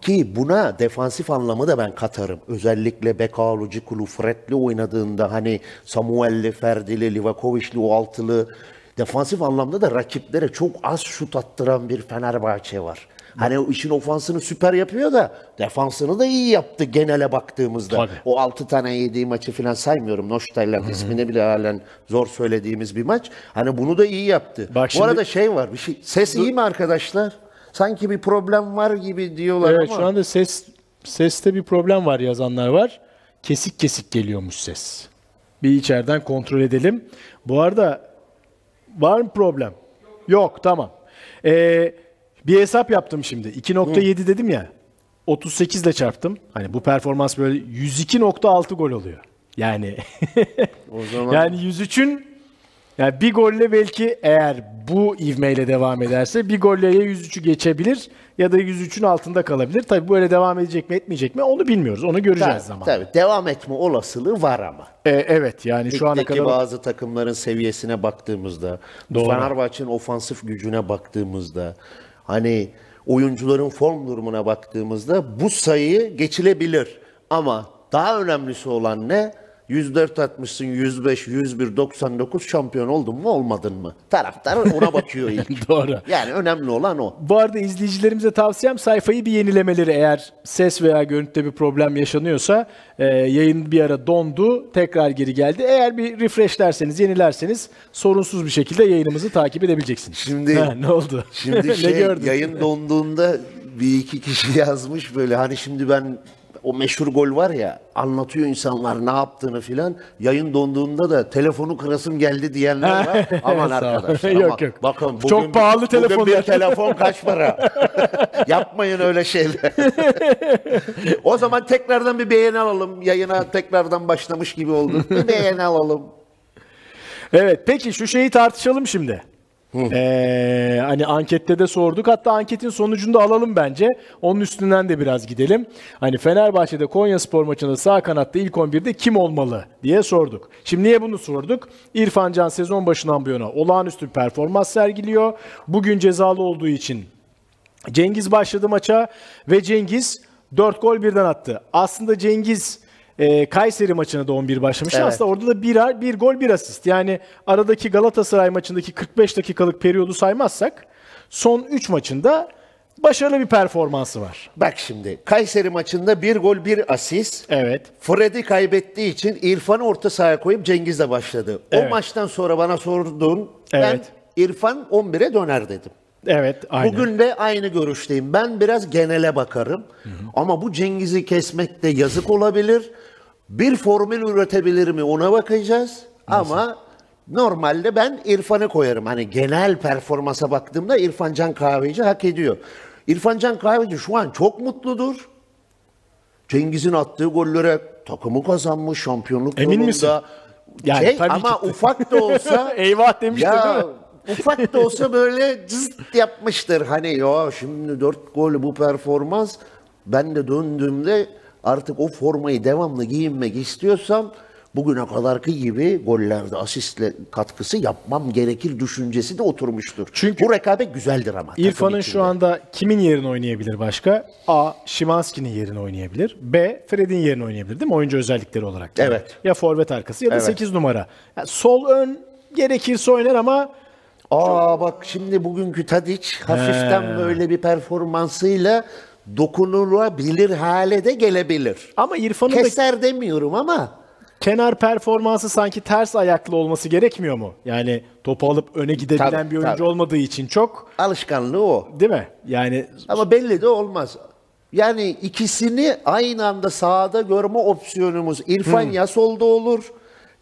ki buna defansif anlamı da ben katarım. Özellikle Bekalu, Cikulu, Fred'li oynadığında hani Samuel'li, Ferdi'li, Livakovic'li o altılı defansif anlamda da rakiplere çok az şut attıran bir Fenerbahçe var. Hani o işin ofansını süper yapıyor da defansını da iyi yaptı genele baktığımızda. Tabii. O 6 tane yediği maçı falan saymıyorum. Noştaylar ismini bile halen zor söylediğimiz bir maç. Hani bunu da iyi yaptı. Bak Bu şimdi- arada şey var bir şey. Ses iyi mi arkadaşlar? Sanki bir problem var gibi diyorlar Evet ama. şu anda ses seste bir problem var yazanlar var. Kesik kesik geliyormuş ses. Bir içeriden kontrol edelim. Bu arada var mı problem? Yok tamam. Ee, bir hesap yaptım şimdi. 2.7 dedim ya. 38 ile çarptım. Hani bu performans böyle 102.6 gol oluyor. Yani O zaman yani 103'ün yani bir golle belki eğer bu ivmeyle devam ederse bir golle ya 103'ü geçebilir ya da 103'ün altında kalabilir. Tabii böyle devam edecek mi etmeyecek mi onu bilmiyoruz. Onu göreceğiz tabii, zaman. tabii, devam etme olasılığı var ama. Ee, evet yani şu ana kadar bazı takımların seviyesine baktığımızda, Doğru. Fenerbahçe'nin ofansif gücüne baktığımızda, hani oyuncuların form durumuna baktığımızda bu sayı geçilebilir. Ama daha önemlisi olan ne? 104 atmışsın, 105, 101, 99 şampiyon oldun mu olmadın mı? Taraftar ona bakıyor ilk. doğru. Yani önemli olan o. Bu arada izleyicilerimize tavsiyem sayfayı bir yenilemeleri eğer ses veya görüntüde bir problem yaşanıyorsa e, yayın bir ara dondu tekrar geri geldi. Eğer bir refreshlerseniz yenilerseniz sorunsuz bir şekilde yayınımızı takip edebileceksiniz. Şimdi- Ha, ne oldu? Şimdi şey gördün? yayın donduğunda bir iki kişi yazmış böyle hani şimdi ben o meşhur gol var ya anlatıyor insanlar ne yaptığını filan. Yayın donduğunda da telefonu kırasım geldi diyenler var. Aman arkadaşlar. Yok, aman. yok. Bakın bugün, Çok pahalı bugün telefonlar. bir telefon kaç para? Yapmayın öyle şeyler. o zaman tekrardan bir beğeni alalım. Yayına tekrardan başlamış gibi oldu. Bir beğeni alalım. Evet peki şu şeyi tartışalım şimdi. Ee, hani ankette de sorduk. Hatta anketin sonucunu da alalım bence. Onun üstünden de biraz gidelim. Hani Fenerbahçe'de Konya Spor maçında sağ kanatta ilk 11'de kim olmalı diye sorduk. Şimdi niye bunu sorduk? İrfan Can sezon başından bu yana olağanüstü bir performans sergiliyor. Bugün cezalı olduğu için Cengiz başladı maça ve Cengiz 4 gol birden attı. Aslında Cengiz e, Kayseri maçına da 11 başlamıştı. Evet. Aslında orada da bir, bir gol bir asist. Yani aradaki Galatasaray maçındaki 45 dakikalık periyodu saymazsak son 3 maçında başarılı bir performansı var. Bak şimdi Kayseri maçında bir gol bir asist. Evet. Fred'i kaybettiği için İrfan'ı orta sahaya koyup Cengiz'le başladı. Evet. O maçtan sonra bana sorduğun ben Evet. İrfan 11'e döner dedim. Evet, aynen. Bugün de aynı görüşteyim. Ben biraz genele bakarım. Ama bu Cengiz'i kesmek de yazık olabilir. Bir formül üretebilir mi ona bakacağız. Ama normalde ben İrfan'ı koyarım. Hani genel performansa baktığımda İrfan Can Kahveci hak ediyor. İrfan Can Kahveci şu an çok mutludur. Cengiz'in attığı gollere takımı kazanmış, şampiyonluk Emin yolunda. misin? Yani şey, ama ki. ufak da olsa Eyvah demiştir değil ya mi? Ufak da olsa böyle cızt yapmıştır. Hani ya şimdi dört gol bu performans ben de döndüğümde artık o formayı devamlı giyinmek istiyorsam bugüne kadarki gibi gollerde asistle katkısı yapmam gerekir düşüncesi de oturmuştur. Çünkü- bu rekabet güzeldir ama. İrfan'ın şu anda kimin yerini oynayabilir başka? A. Şimanski'nin yerini oynayabilir. B. Fred'in yerini oynayabilir değil mi? Oyuncu özellikleri olarak. Evet. Ya forvet arkası ya da Evet. 8 numara. Ya sol ön gerekirse oynar ama Aa bak şimdi bugünkü Tadic hafiften böyle bir performansıyla dokunulabilir hale de gelebilir. ama İrfan'ın da Keser demiyorum ama kenar performansı sanki ters ayaklı olması gerekmiyor mu? Yani topu alıp öne gidebilen Tabii, bir oyuncu tabii. olmadığı için çok alışkanlığı o. değil mi? Yani Ama belli de olmaz. Yani ikisini aynı anda sahada görme opsiyonumuz İrfan ya solda olur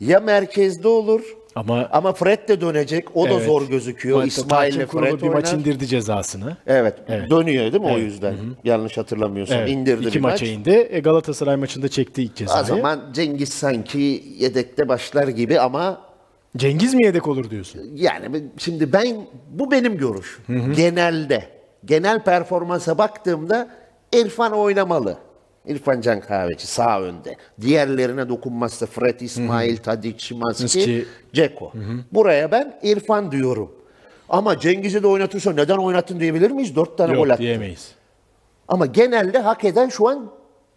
ya merkezde olur. Ama- ama Fred de dönecek. O da Evet. zor gözüküyor. Maçta İsmail ile Fred bir maç indirdi cezasını. Evet, Evet. Dönüyor değil mi o Evet. yüzden? Yanlış hatırlamıyorsam. Evet, indirdi iki bir maça maç. indi. E, Galatasaray maçında çekti ilk O cezayı. zaman Cengiz sanki yedekte başlar gibi ama Cengiz mi yedek olur diyorsun? yani şimdi ben bu benim görüşüm. Genelde genel performansa baktığımda İrfan oynamalı. İrfan Can Kahveci sağ önde. Diğerlerine dokunmazsa Fred, İsmail, Tadic, Şimanski, Ceko. Buraya ben İrfan diyorum. Ama Cengiz'i de oynatırsa neden oynattın diyebilir miyiz? Dört tane gol Yok attı. diyemeyiz. Ama genelde hak eden şu an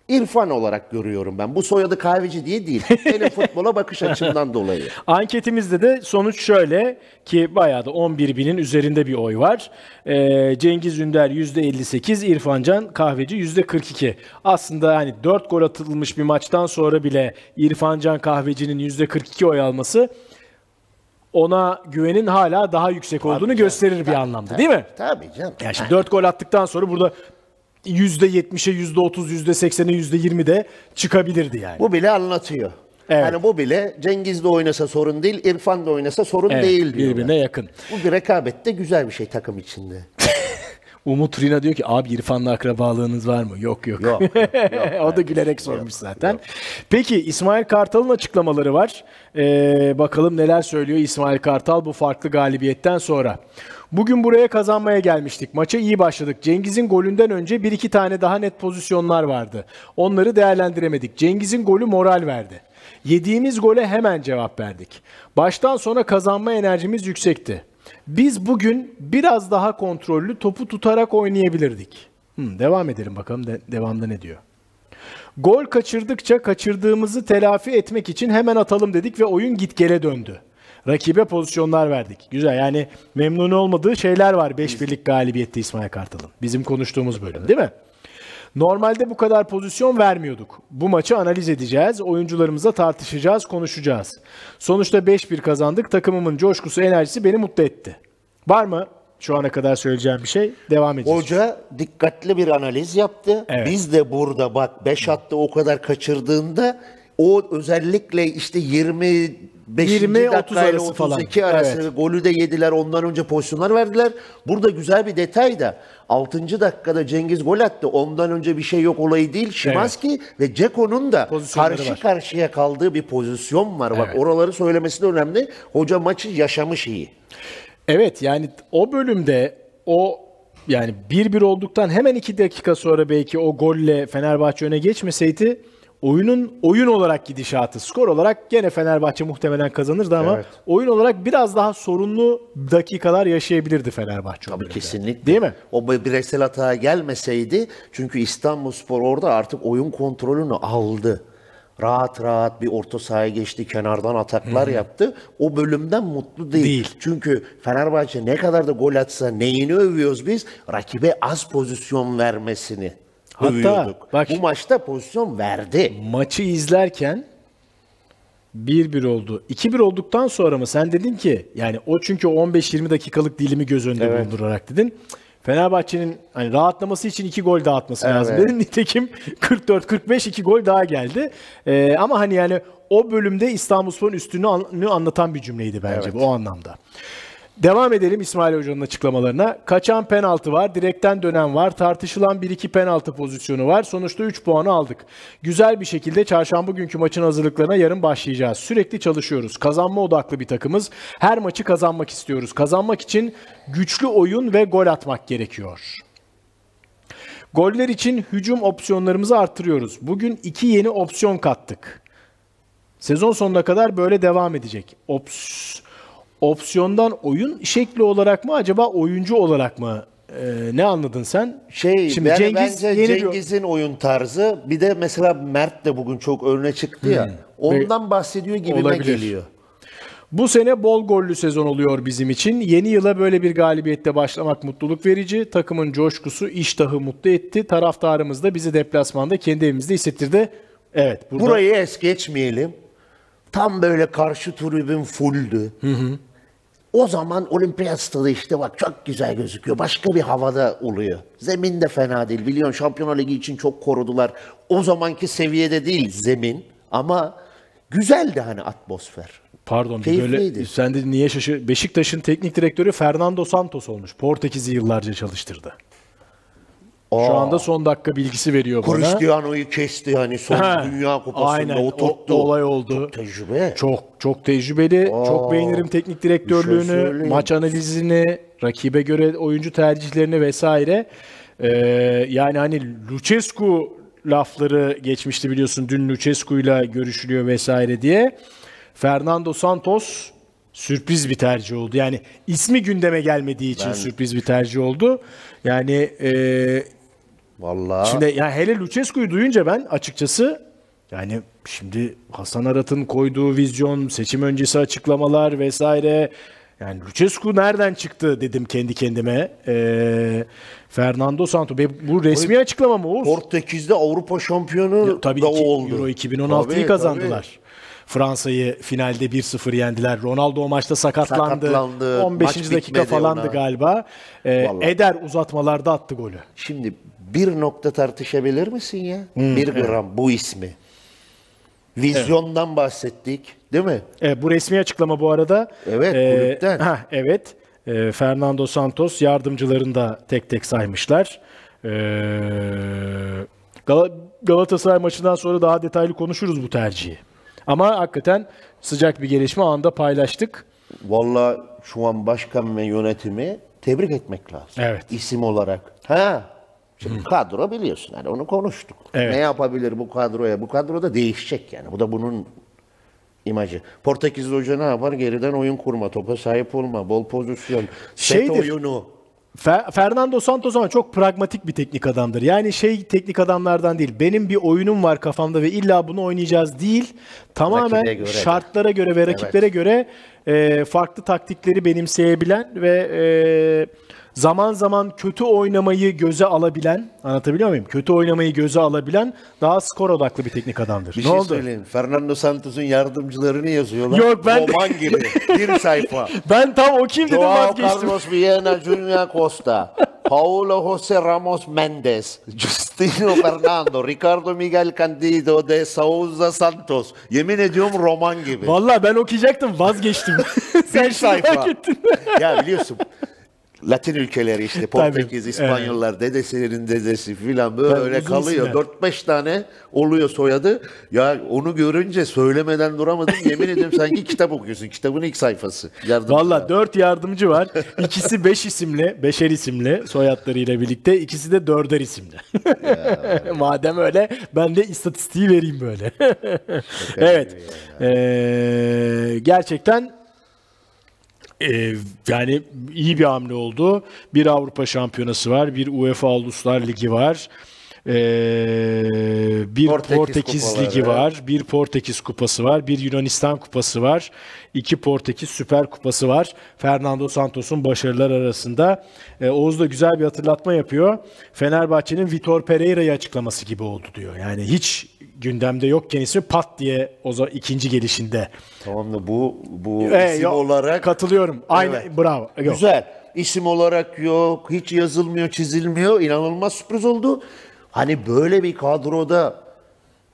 İrfan olarak görüyorum ben. Bu soyadı kahveci diye değil. Benim futbola bakış açımdan dolayı. Anketimizde de sonuç şöyle ki bayağı da 11 binin üzerinde bir oy var. Ee, Cengiz Ünder %58, İrfan Can Kahveci %42. Aslında hani 4 gol atılmış bir maçtan sonra bile İrfan Can Kahveci'nin %42 oy alması ona güvenin hala daha yüksek olduğunu gösterir bir anlamda değil mi? Tabii canım. Yani şimdi 4 gol attıktan sonra burada %70'e, %30, %80'e, %20 de çıkabilirdi yani. Bu bile anlatıyor. Evet. Yani bu bile Cengiz de oynasa sorun değil, İrfan da oynasa sorun Evet, değil diyor. birbirine yakın. Bu bir rekabette güzel bir şey takım içinde. Umut Rina diyor ki abi İrfan'la akrabalığınız var mı? Yok yok. Yok, yok, yok. o da gülerek sormuş zaten. Peki İsmail Kartal'ın açıklamaları var. Ee, bakalım neler söylüyor İsmail Kartal bu farklı galibiyetten sonra. Bugün buraya kazanmaya gelmiştik. Maça iyi başladık. Cengiz'in golünden önce bir iki tane daha net pozisyonlar vardı. Onları değerlendiremedik. Cengiz'in golü moral verdi. Yediğimiz gole hemen cevap verdik. Baştan sona kazanma enerjimiz yüksekti. Biz bugün biraz daha kontrollü topu tutarak oynayabilirdik. Hmm, devam edelim bakalım de- devamda ne diyor. Gol kaçırdıkça kaçırdığımızı telafi etmek için hemen atalım dedik ve oyun git gele döndü. Rakibe pozisyonlar verdik. Güzel yani memnun olmadığı şeyler var 5 birlik galibiyette İsmail Kartal'ın. Bizim konuştuğumuz bölüm değil mi? Normalde bu kadar pozisyon vermiyorduk. Bu maçı analiz edeceğiz, oyuncularımızla tartışacağız, konuşacağız. Sonuçta 5-1 kazandık. Takımımın coşkusu, enerjisi beni mutlu etti. Var mı şu ana kadar söyleyeceğim bir şey? Devam edeceğiz. Hoca dikkatli bir analiz yaptı. Evet. Biz de burada bak 5 hatta o kadar kaçırdığında o özellikle işte 25. 20, 30 dakikayla arası falan. 32 arası Evet. golü de yediler. Ondan önce pozisyonlar verdiler. Burada güzel bir detay da 6. dakikada Cengiz gol attı. Ondan önce bir şey yok olayı değil. Şimanski ve Ceko'nun da karşı var. karşıya kaldığı bir pozisyon var. Bak Evet. oraları söylemesi de önemli. Hoca maçı yaşamış iyi. Evet yani o bölümde o yani 1-1 olduktan hemen 2 dakika sonra belki o golle Fenerbahçe öne geçmeseydi oyunun oyun olarak gidişatı, skor olarak gene Fenerbahçe muhtemelen kazanırdı ama Evet. oyun olarak biraz daha sorunlu dakikalar yaşayabilirdi Fenerbahçe. Tabii kesinlikle. Değil mi? O bireysel hata gelmeseydi çünkü İstanbulspor orada artık oyun kontrolünü aldı. Rahat rahat bir orta sahaya geçti, kenardan ataklar yaptı. O bölümden mutlu değil. Değil. Çünkü Fenerbahçe ne kadar da gol atsa neyini övüyoruz biz? Rakibe az pozisyon vermesini Hatta övüyorduk. bak- Bu maçta pozisyon verdi. Maçı izlerken 1-1 oldu. 2-1 olduktan sonra mı sen dedin ki yani o çünkü o 15-20 dakikalık dilimi göz önünde Evet. bulundurarak dedin. Fenerbahçe'nin hani rahatlaması için iki gol daha atması Evet. lazım dedin. Nitekim 44-45 iki gol daha geldi. Ee, ama hani yani o bölümde İstanbulspor'un üstünlüğünü anlatan bir cümleydi bence bu o anlamda. Devam edelim İsmail Hoca'nın açıklamalarına. Kaçan penaltı var, direkten dönen var, tartışılan 1-2 penaltı pozisyonu var. Sonuçta 3 puanı aldık. Güzel bir şekilde çarşamba günkü maçın hazırlıklarına yarın başlayacağız. Sürekli çalışıyoruz. Kazanma odaklı bir takımız. Her maçı kazanmak istiyoruz. Kazanmak için güçlü oyun ve gol atmak gerekiyor. Goller için hücum opsiyonlarımızı arttırıyoruz. Bugün iki yeni opsiyon kattık. Sezon sonuna kadar böyle devam edecek. Ops, opsiyondan oyun şekli olarak mı acaba oyuncu olarak mı? Ee, ne anladın sen? Şey, Şimdi yani Cengiz bence yeni bir- Cengiz'in oyun tarzı bir de mesela Mert de bugün çok öne çıktı ya. Ondan bahsediyor gibime Hmm. Olabilir. geliyor. Bu sene bol gollü sezon oluyor bizim için. Yeni yıla böyle bir galibiyette başlamak mutluluk verici. Takımın coşkusu, iştahı mutlu etti. Taraftarımız da bizi deplasmanda kendi evimizde hissettirdi. Evet. Burada Burayı es geçmeyelim. Tam böyle karşı tribün fulldü. O zaman olimpiyat stadı işte bak çok güzel gözüküyor. Başka bir havada oluyor. Zemin de fena değil. Biliyorsun Şampiyonlar Ligi için çok korudular. O zamanki seviyede değil zemin. Ama güzeldi hani atmosfer. Pardon Keyifliydi. böyle sen de niye şaşı Beşiktaş'ın teknik direktörü Fernando Santos olmuş. Portekiz'i yıllarca çalıştırdı. Şu anda son dakika bilgisi veriyor bana. Cristiano'yu kesti hani son Ha, Dünya Kupası'nda aynen, o- oturttu. olay oldu. Çok tecrübe. Çok çok tecrübeli. çok beğenirim teknik direktörlüğünü, bir şey söyleyeyim. maç analizini, rakibe göre oyuncu tercihlerini vesaire. Ee, yani hani Lucescu lafları geçmişti biliyorsun. Dün Lucescu'yla görüşülüyor vesaire diye. Fernando Santos sürpriz bir tercih oldu. Yani ismi gündeme gelmediği için sürpriz bir tercih oldu. Yani e, Vallahi. Şimdi ya hele Lucescu'yu duyunca ben açıkçası yani şimdi Hasan Arat'ın koyduğu vizyon, seçim öncesi açıklamalar vesaire yani Lucescu nereden çıktı dedim kendi kendime. Ee, Fernando Santos. Bu resmi açıklama mı Oğuz? Portekiz'de Avrupa şampiyonu Tabii da ki oldu. Euro 2016'yı Tabii, kazandılar. Fransa'yı finalde 1-0 yendiler. Ronaldo o maçta sakatlandı. Sakatlandı. 15. Maç dakika falandı ona. galiba. Ee. Eder uzatmalarda attı golü. Şimdi bir nokta tartışabilir misin ya? Hmm, bir gram bu ismi. Vizyondan bahsettik değil mi? E, bu resmi açıklama bu arada. Evet, E, kulüpten. heh, evet. E, Fernando Santos yardımcılarını da tek tek saymışlar. E, Gal- Galatasaray maçından sonra daha detaylı konuşuruz bu tercihi. Ama hakikaten sıcak bir gelişme anında paylaştık. Vallahi şu an başkan ve yönetimi tebrik etmek lazım. Evet. İsim olarak. Ha. Şimdi kadro biliyorsun hani onu konuştuk. Evet. Ne yapabilir bu kadroya? Bu kadro da değişecek yani. Bu da bunun imajı. Portekizli hoca ne yapar? Geriden oyun kurma, topa sahip olma, bol pozisyon, set Şeydir. oyunu. Fe- Fernando Santos ama çok pragmatik bir teknik adamdır. Yani şey teknik adamlardan değil. Benim bir oyunum var kafamda ve illa bunu oynayacağız değil. Tamamen göre de. şartlara göre ve rakiplere göre e, farklı taktikleri benimseyebilen ve e, zaman zaman kötü oynamayı göze alabilen, anlatabiliyor muyum? Kötü oynamayı göze alabilen daha skor odaklı bir teknik adamdır. Bir ne şey oldu? söyleyeyim. Fernando Santos'un yardımcılarını yazıyorlar. Yok, ben- Roman gibi. Bir sayfa. Ben tam okuyayım dedim Joao vazgeçtim. Carlos Viena Junior Costa. Paulo José Ramos Mendes. Justino Fernando. Ricardo Miguel Candido de Souza Santos. Yemin ediyorum roman gibi. Vallahi ben okuyacaktım vazgeçtim. Sen Bir şimdi sayfa. ettin. ya biliyorsun Latin ülkeleri işte Portekiz, İspanyollar, dedesinin dedesi filan böyle Tabii, kalıyor. isimler. 4-5 tane oluyor soyadı. Ya onu görünce söylemeden duramadım. Yemin ediyorum sanki kitap okuyorsun. Kitabın ilk sayfası. Yardımcı. Valla dört yardımcı var. İkisi beş isimli, beşer isimli soyadlarıyla birlikte. İkisi de dörder isimli. Madem öyle ben de istatistiği vereyim böyle. evet. Ee, gerçekten ee, yani iyi bir hamle oldu. Bir Avrupa Şampiyonası var, bir UEFA Uluslar Ligi var. Ee, bir Portekiz Portekiz. Ligi var, bir Portekiz Kupası var, bir Yunanistan Kupası var, iki Portekiz Süper Kupası var. Fernando Santos'un başarılar arasında. Ee, Oğuz da güzel bir hatırlatma yapıyor. Fenerbahçe'nin Vitor Pereira'yı açıklaması gibi oldu diyor. Yani hiç gündemde yokken ismi pat diye o zaman ikinci gelişinde. Tamam da bu bu Ee, isim yok, olarak katılıyorum. Aynen Evet. bravo. Yok. güzel. İsim olarak yok, hiç yazılmıyor, çizilmiyor. İnanılmaz sürpriz oldu. Hani böyle bir kadroda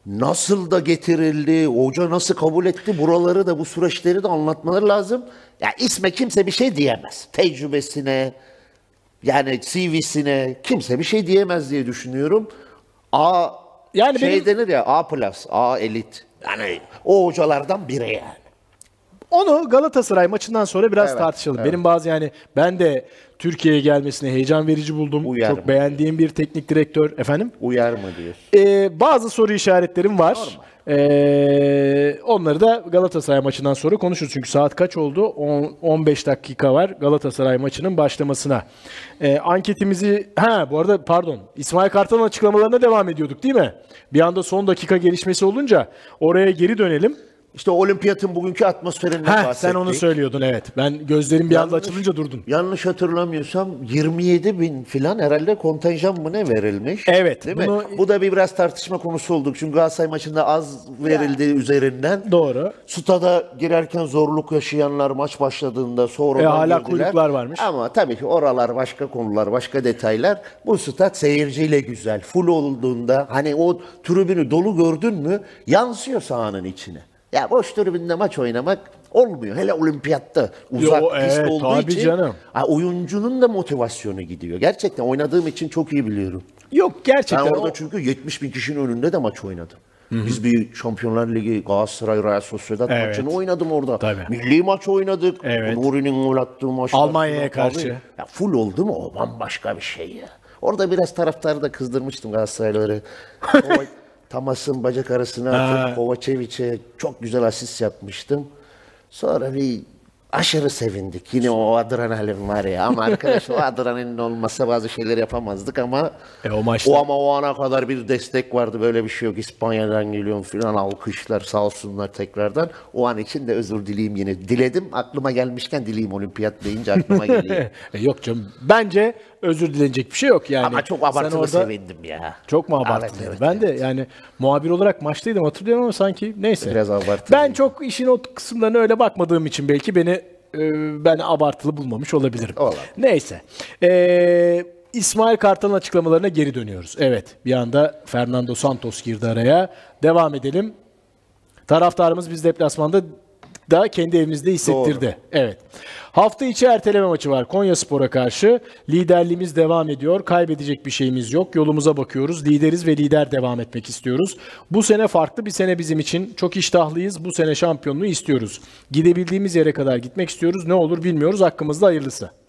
nasıl da getirildi, hoca nasıl kabul etti buraları da bu süreçleri de anlatmaları lazım. Ya isme kimse bir şey diyemez. Tecrübesine, yani CV'sine kimse bir şey diyemez diye düşünüyorum. A Yani şey benim- denir ya A plus, A elit. Yani o hocalardan biri yani. Onu Galatasaray maçından sonra biraz Evet, tartışalım. evet. Benim bazı yani ben de Türkiye'ye gelmesini heyecan verici buldum. Uyar Çok mı? beğendiğim bir teknik direktör. Efendim? Uyar mı diyorsun? Ee, bazı soru işaretlerim var. Ee, onları da Galatasaray maçından sonra konuşuruz. Çünkü saat kaç oldu? On- 15 dakika var Galatasaray maçının başlamasına. Ee, anketimizi... Ha bu arada pardon. İsmail Kartal'ın açıklamalarına devam ediyorduk değil mi? Bir anda son dakika gelişmesi olunca oraya geri dönelim. İşte olimpiyatın bugünkü atmosferinden Ha bahsettik. sen onu söylüyordun evet. Ben gözlerim bir anda Yanlış- açılınca durdun. Yanlış hatırlamıyorsam 27 bin filan herhalde kontenjan mı ne verilmiş? Evet, Değil bunu- mi? Bu da bir biraz tartışma konusu olduk. Çünkü Galatasaray maçında az verildi üzerinden. Doğru. Stada girerken zorluk yaşayanlar maç başladığında sonra E, hala kuyruklar varmış. Ama tabii ki oralar başka konular, başka detaylar. Bu stat seyirciyle güzel. Full olduğunda hani o tribünü dolu gördün mü yansıyor sahanın içine. Ya boş tribünde maç oynamak olmuyor. Hele olimpiyatta uzak Yo, pist evet, olduğu için canım. ha, oyuncunun da motivasyonu gidiyor. Gerçekten oynadığım için çok iyi biliyorum. Yok Ben gerçekten. orada o- çünkü 70 bin kişinin önünde de maç oynadım. Biz bir Şampiyonlar Ligi Galatasaray Real Sociedad Evet. maçını oynadım orada. Tabii. Milli maç oynadık. Evet. Nuri'nin gol attığı maçlar. Almanya'ya karşı. Ya full oldu mu o bambaşka bir şey ya. Orada biraz taraftarı da kızdırmıştım Galatasaraylıları. Tamas'ın bacak arasına atıp Kovacevic'e çok güzel asist yapmıştım. Sonra bir aşırı sevindik. Yine o adrenalin var ya. Ama arkadaş o adrenalin olmasa bazı şeyler yapamazdık ama E, o maçta- o ama o ana kadar bir destek vardı. Böyle bir şey yok. İspanya'dan geliyorum filan alkışlar sağ olsunlar tekrardan. O an için de özür dileyim yine. Diledim. Aklıma gelmişken dileyim olimpiyat deyince aklıma geliyor. E, yok canım. Bence özür dilenecek bir şey yok yani. ama çok abartılı orada- sevindim ya. Çok mu Evet, abartılı? evet, ben de yani muhabir olarak maçtaydım hatırlıyorum ama sanki neyse. Biraz abartılı. Ben çok işin o kısımlarına öyle bakmadığım için belki beni e, ben abartılı bulmamış olabilirim. Olabilir. Neyse. Ee, İsmail Kartal'ın açıklamalarına geri dönüyoruz. Evet bir anda Fernando Santos girdi araya. Devam edelim. Taraftarımız biz deplasmanda da kendi evimizde hissettirdi. Evet. Hafta içi erteleme maçı var Konya Spor'a karşı. Liderliğimiz devam ediyor. Kaybedecek bir şeyimiz yok. Yolumuza bakıyoruz. Lideriz ve lider devam etmek istiyoruz. Bu sene farklı bir sene bizim için. Çok iştahlıyız. Bu sene şampiyonluğu istiyoruz. Gidebildiğimiz yere kadar gitmek istiyoruz. Ne olur bilmiyoruz. Hakkımızda hayırlısı.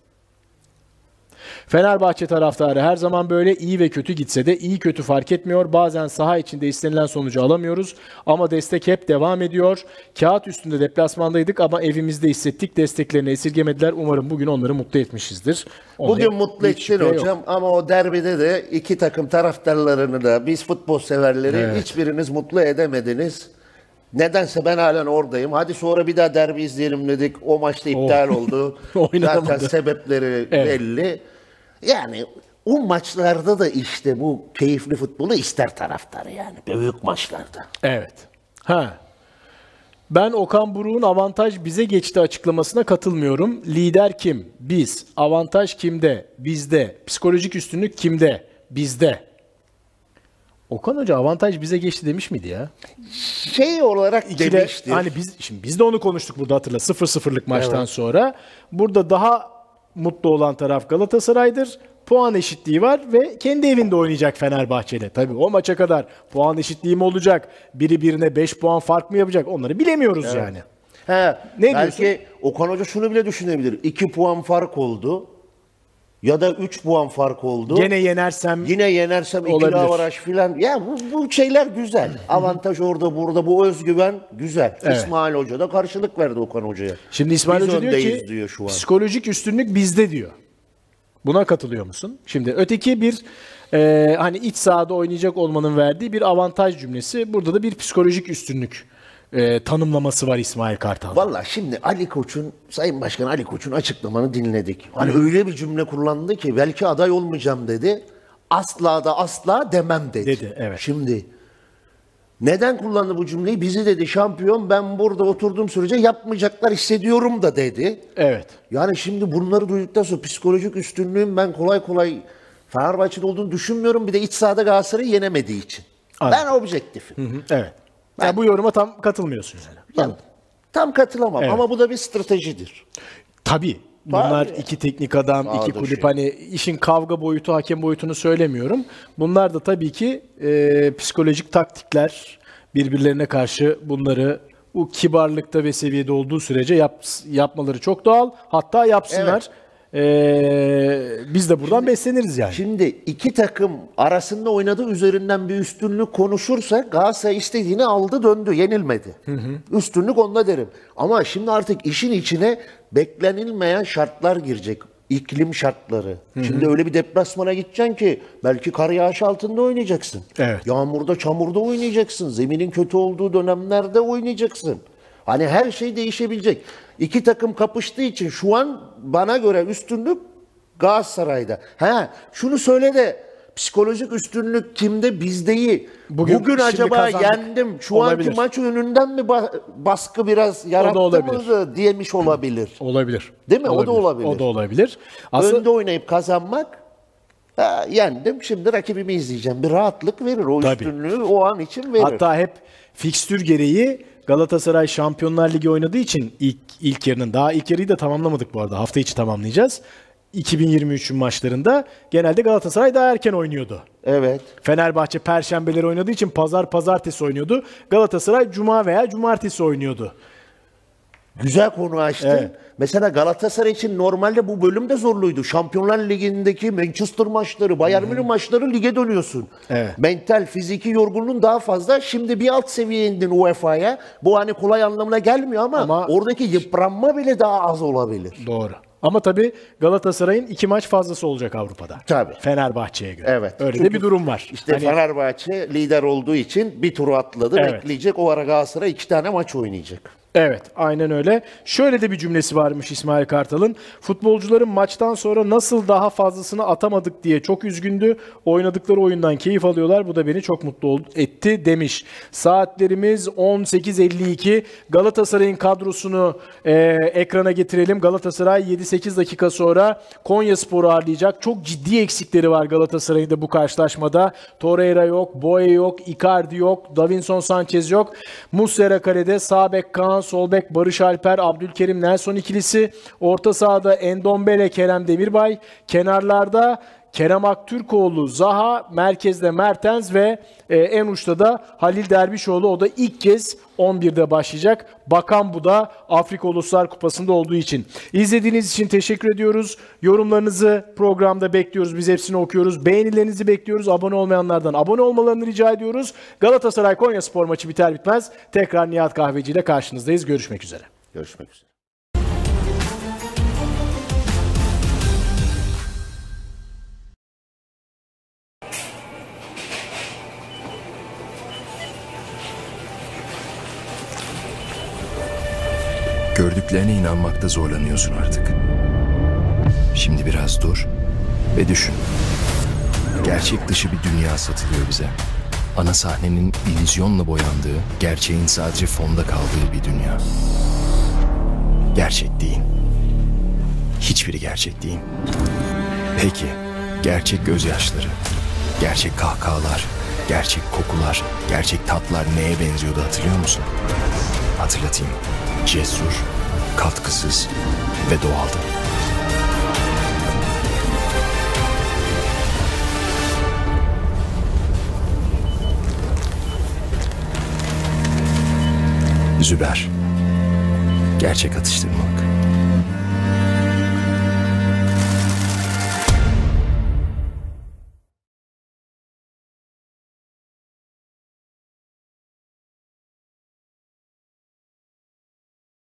Fenerbahçe taraftarı her zaman böyle iyi ve kötü gitse de iyi kötü fark etmiyor. Bazen saha içinde istenilen sonucu alamıyoruz ama destek hep devam ediyor. Kağıt üstünde deplasmandaydık ama evimizde hissettik. Desteklerini esirgemediler. Umarım bugün onları mutlu etmişizdir. Ona Bugün mutlu ettin şüphe yok. hocam ama o derbide de iki takım taraftarlarını da biz futbol severleri Evet. hiçbiriniz mutlu edemediniz. Nedense ben halen oradayım. Hadi sonra bir daha derbi izleyelim dedik. O maçta iptal oldu. Oynanamadı. Zaten sebepleri Evet. belli. Yani o maçlarda da işte bu keyifli futbolu ister taraftar yani. Büyük maçlarda. Evet. Ha. Ben Okan Buruk'un avantaj bize geçti açıklamasına katılmıyorum. Lider kim? Biz. Avantaj kimde? Bizde. Psikolojik üstünlük kimde? Bizde. Okan Hoca avantaj bize geçti demiş miydi ya? Şey olarak İkide- demiştir. hani biz şimdi biz de onu konuştuk burada hatırla 0-0'lık maçtan sonra. Burada daha mutlu olan taraf Galatasaray'dır. Puan eşitliği var ve kendi evinde oynayacak Fenerbahçe'yle. Tabii o maça kadar puan eşitliği mi olacak? Biri birine 5 puan fark mı yapacak? Onları bilemiyoruz yani. He, Ne belki Okan Hoca şunu bile düşünebilir. 2 puan fark oldu. Ya da 3 puan fark oldu. Gene yenersem Yine yenersem ikili avaraj filan. Ya bu, bu şeyler güzel. Avantaj orada burada bu özgüven güzel. Evet. İsmail Hoca da karşılık verdi Okan Hoca'ya. Şimdi İsmail Biz Hoca diyor ki diyor şu an. psikolojik üstünlük bizde diyor. Buna katılıyor musun? Şimdi öteki bir e, hani iç sahada oynayacak olmanın verdiği bir avantaj cümlesi. Burada da bir psikolojik üstünlük e, tanımlaması var İsmail Kartal. Valla şimdi Ali Koç'un, Sayın Başkan Ali Koç'un açıklamanı dinledik. Hani öyle bir cümle kullandı ki belki aday olmayacağım dedi. Asla da asla demem dedi. Dedi, evet. Şimdi neden kullandı bu cümleyi? Bizi dedi şampiyon ben burada oturduğum sürece yapmayacaklar hissediyorum da dedi. Evet. Yani şimdi bunları duyduktan sonra psikolojik üstünlüğün ben kolay kolay Fenerbahçe'de olduğunu düşünmüyorum. Bir de iç sahada Galatasaray'ı yenemediği için. Ben objektifim. Evet. Yani bu yoruma tam katılmıyorsun yani. Yani tam katılamam Evet. ama bu da bir stratejidir. Tabii. Bunlar Tabii. iki teknik adam, iki kulüp. şey. Hani işin kavga boyutu, hakem boyutunu söylemiyorum. Bunlar da tabii ki e, psikolojik taktikler. Birbirlerine karşı bunları bu kibarlıkta ve seviyede olduğu sürece yap, yapmaları çok doğal. Hatta yapsınlar. E, biz de buradan besleniriz yani. Şimdi iki takım arasında oynadığı üzerinden bir üstünlük konuşursa Galatasaray istediğini aldı döndü yenilmedi. Üstünlük onda derim. Ama şimdi artık işin içine beklenilmeyen şartlar girecek. İklim şartları. Şimdi öyle bir deplasmana gideceksin ki belki kar yağış altında oynayacaksın. Evet. Yağmurda çamurda oynayacaksın. Zeminin kötü olduğu dönemlerde oynayacaksın. Hani her şey değişebilecek. İki takım kapıştığı için şu an bana göre üstünlük Galatasaray'da. Ha, şunu söyle de psikolojik üstünlük kimde? Bizde iyi. Bugün- Bugün, acaba kazandık. yendim. Şu Olabilir. anki maç önünden mi ba- baskı biraz yarattı olabilir. diyemiş olabilir. Olabilir. Değil mi? O da olabilir. O da olabilir. Aslında Önde oynayıp kazanmak ha, yendim. Şimdi rakibimi izleyeceğim. Bir rahatlık verir. O Tabii. üstünlüğü o an için verir. Hatta hep fikstür gereği Galatasaray Şampiyonlar Ligi oynadığı için ilk ilk yarının daha ilk yarıyı da tamamlamadık bu arada. Hafta içi tamamlayacağız. 2023'ün maçlarında genelde Galatasaray daha erken oynuyordu. Evet. Fenerbahçe perşembeleri oynadığı için pazar pazartesi oynuyordu. Galatasaray cuma veya cumartesi oynuyordu. Güzel konu açtın. Evet. Mesela Galatasaray için normalde bu bölüm de zorluydu. Şampiyonlar Ligi'ndeki Manchester maçları, Bayern Münih maçları lige dönüyorsun. Evet. Mental, fiziki yorgunluğun daha fazla. Şimdi bir alt seviyeye indin UEFA'ya. Bu hani kolay anlamına gelmiyor ama, Ama- oradaki yıpranma bile daha az olabilir. Doğru. Ama tabii Galatasaray'ın iki maç fazlası olacak Avrupa'da. Tabii. Fenerbahçe'ye göre. Evet. Öyle de Çünkü bir durum var. İşte Hani- Fenerbahçe lider olduğu için bir turu atladı. Evet. Bekleyecek. O ara Galatasaray iki tane maç oynayacak. Evet, aynen öyle. Şöyle de bir cümlesi varmış İsmail Kartal'ın. Futbolcuların maçtan sonra nasıl daha fazlasını atamadık diye çok üzgündü. Oynadıkları oyundan keyif alıyorlar. Bu da beni çok mutlu etti demiş. Saatlerimiz 18.52. Galatasaray'ın kadrosunu e, ekrana getirelim. Galatasaray 7-8 dakika sonra Konya Spor'u ağırlayacak. Çok ciddi eksikleri var Galatasaray'ın da bu karşılaşmada. Torreira yok, Boye yok, Icardi yok, Davinson Sanchez yok. Muslera kalede, sağ bek Kaan, sol bek Barış Alper, Abdülkerim Nelson ikilisi. Orta sahada Endombele, Kerem Demirbay. Kenarlarda Kerem Aktürkoğlu, Zaha, merkezde Mertens ve e, en uçta da Halil Dervişoğlu. O da ilk kez 11'de başlayacak. Bakan bu da Afrika Uluslar Kupası'nda olduğu için. İzlediğiniz için teşekkür ediyoruz. Yorumlarınızı programda bekliyoruz. Biz hepsini okuyoruz. Beğenilerinizi bekliyoruz. Abone olmayanlardan abone olmalarını rica ediyoruz. Galatasaray Konya Spor maçı biter bitmez tekrar Nihat Kahveci ile karşınızdayız. Görüşmek üzere. Görüşmek üzere. Gördüklerine inanmakta zorlanıyorsun artık. Şimdi biraz dur ve düşün. Gerçek dışı bir dünya satılıyor bize. Ana sahnenin illüzyonla boyandığı, gerçeğin sadece fonda kaldığı bir dünya. Gerçek değil. Hiçbiri gerçek değil. Peki, gerçek gözyaşları, gerçek kahkahalar, gerçek kokular, gerçek tatlar neye benziyordu hatırlıyor musun? Hatırlatayım. Cesur, katkısız ve doğaldı. Züber. Gerçek atıştırmalık.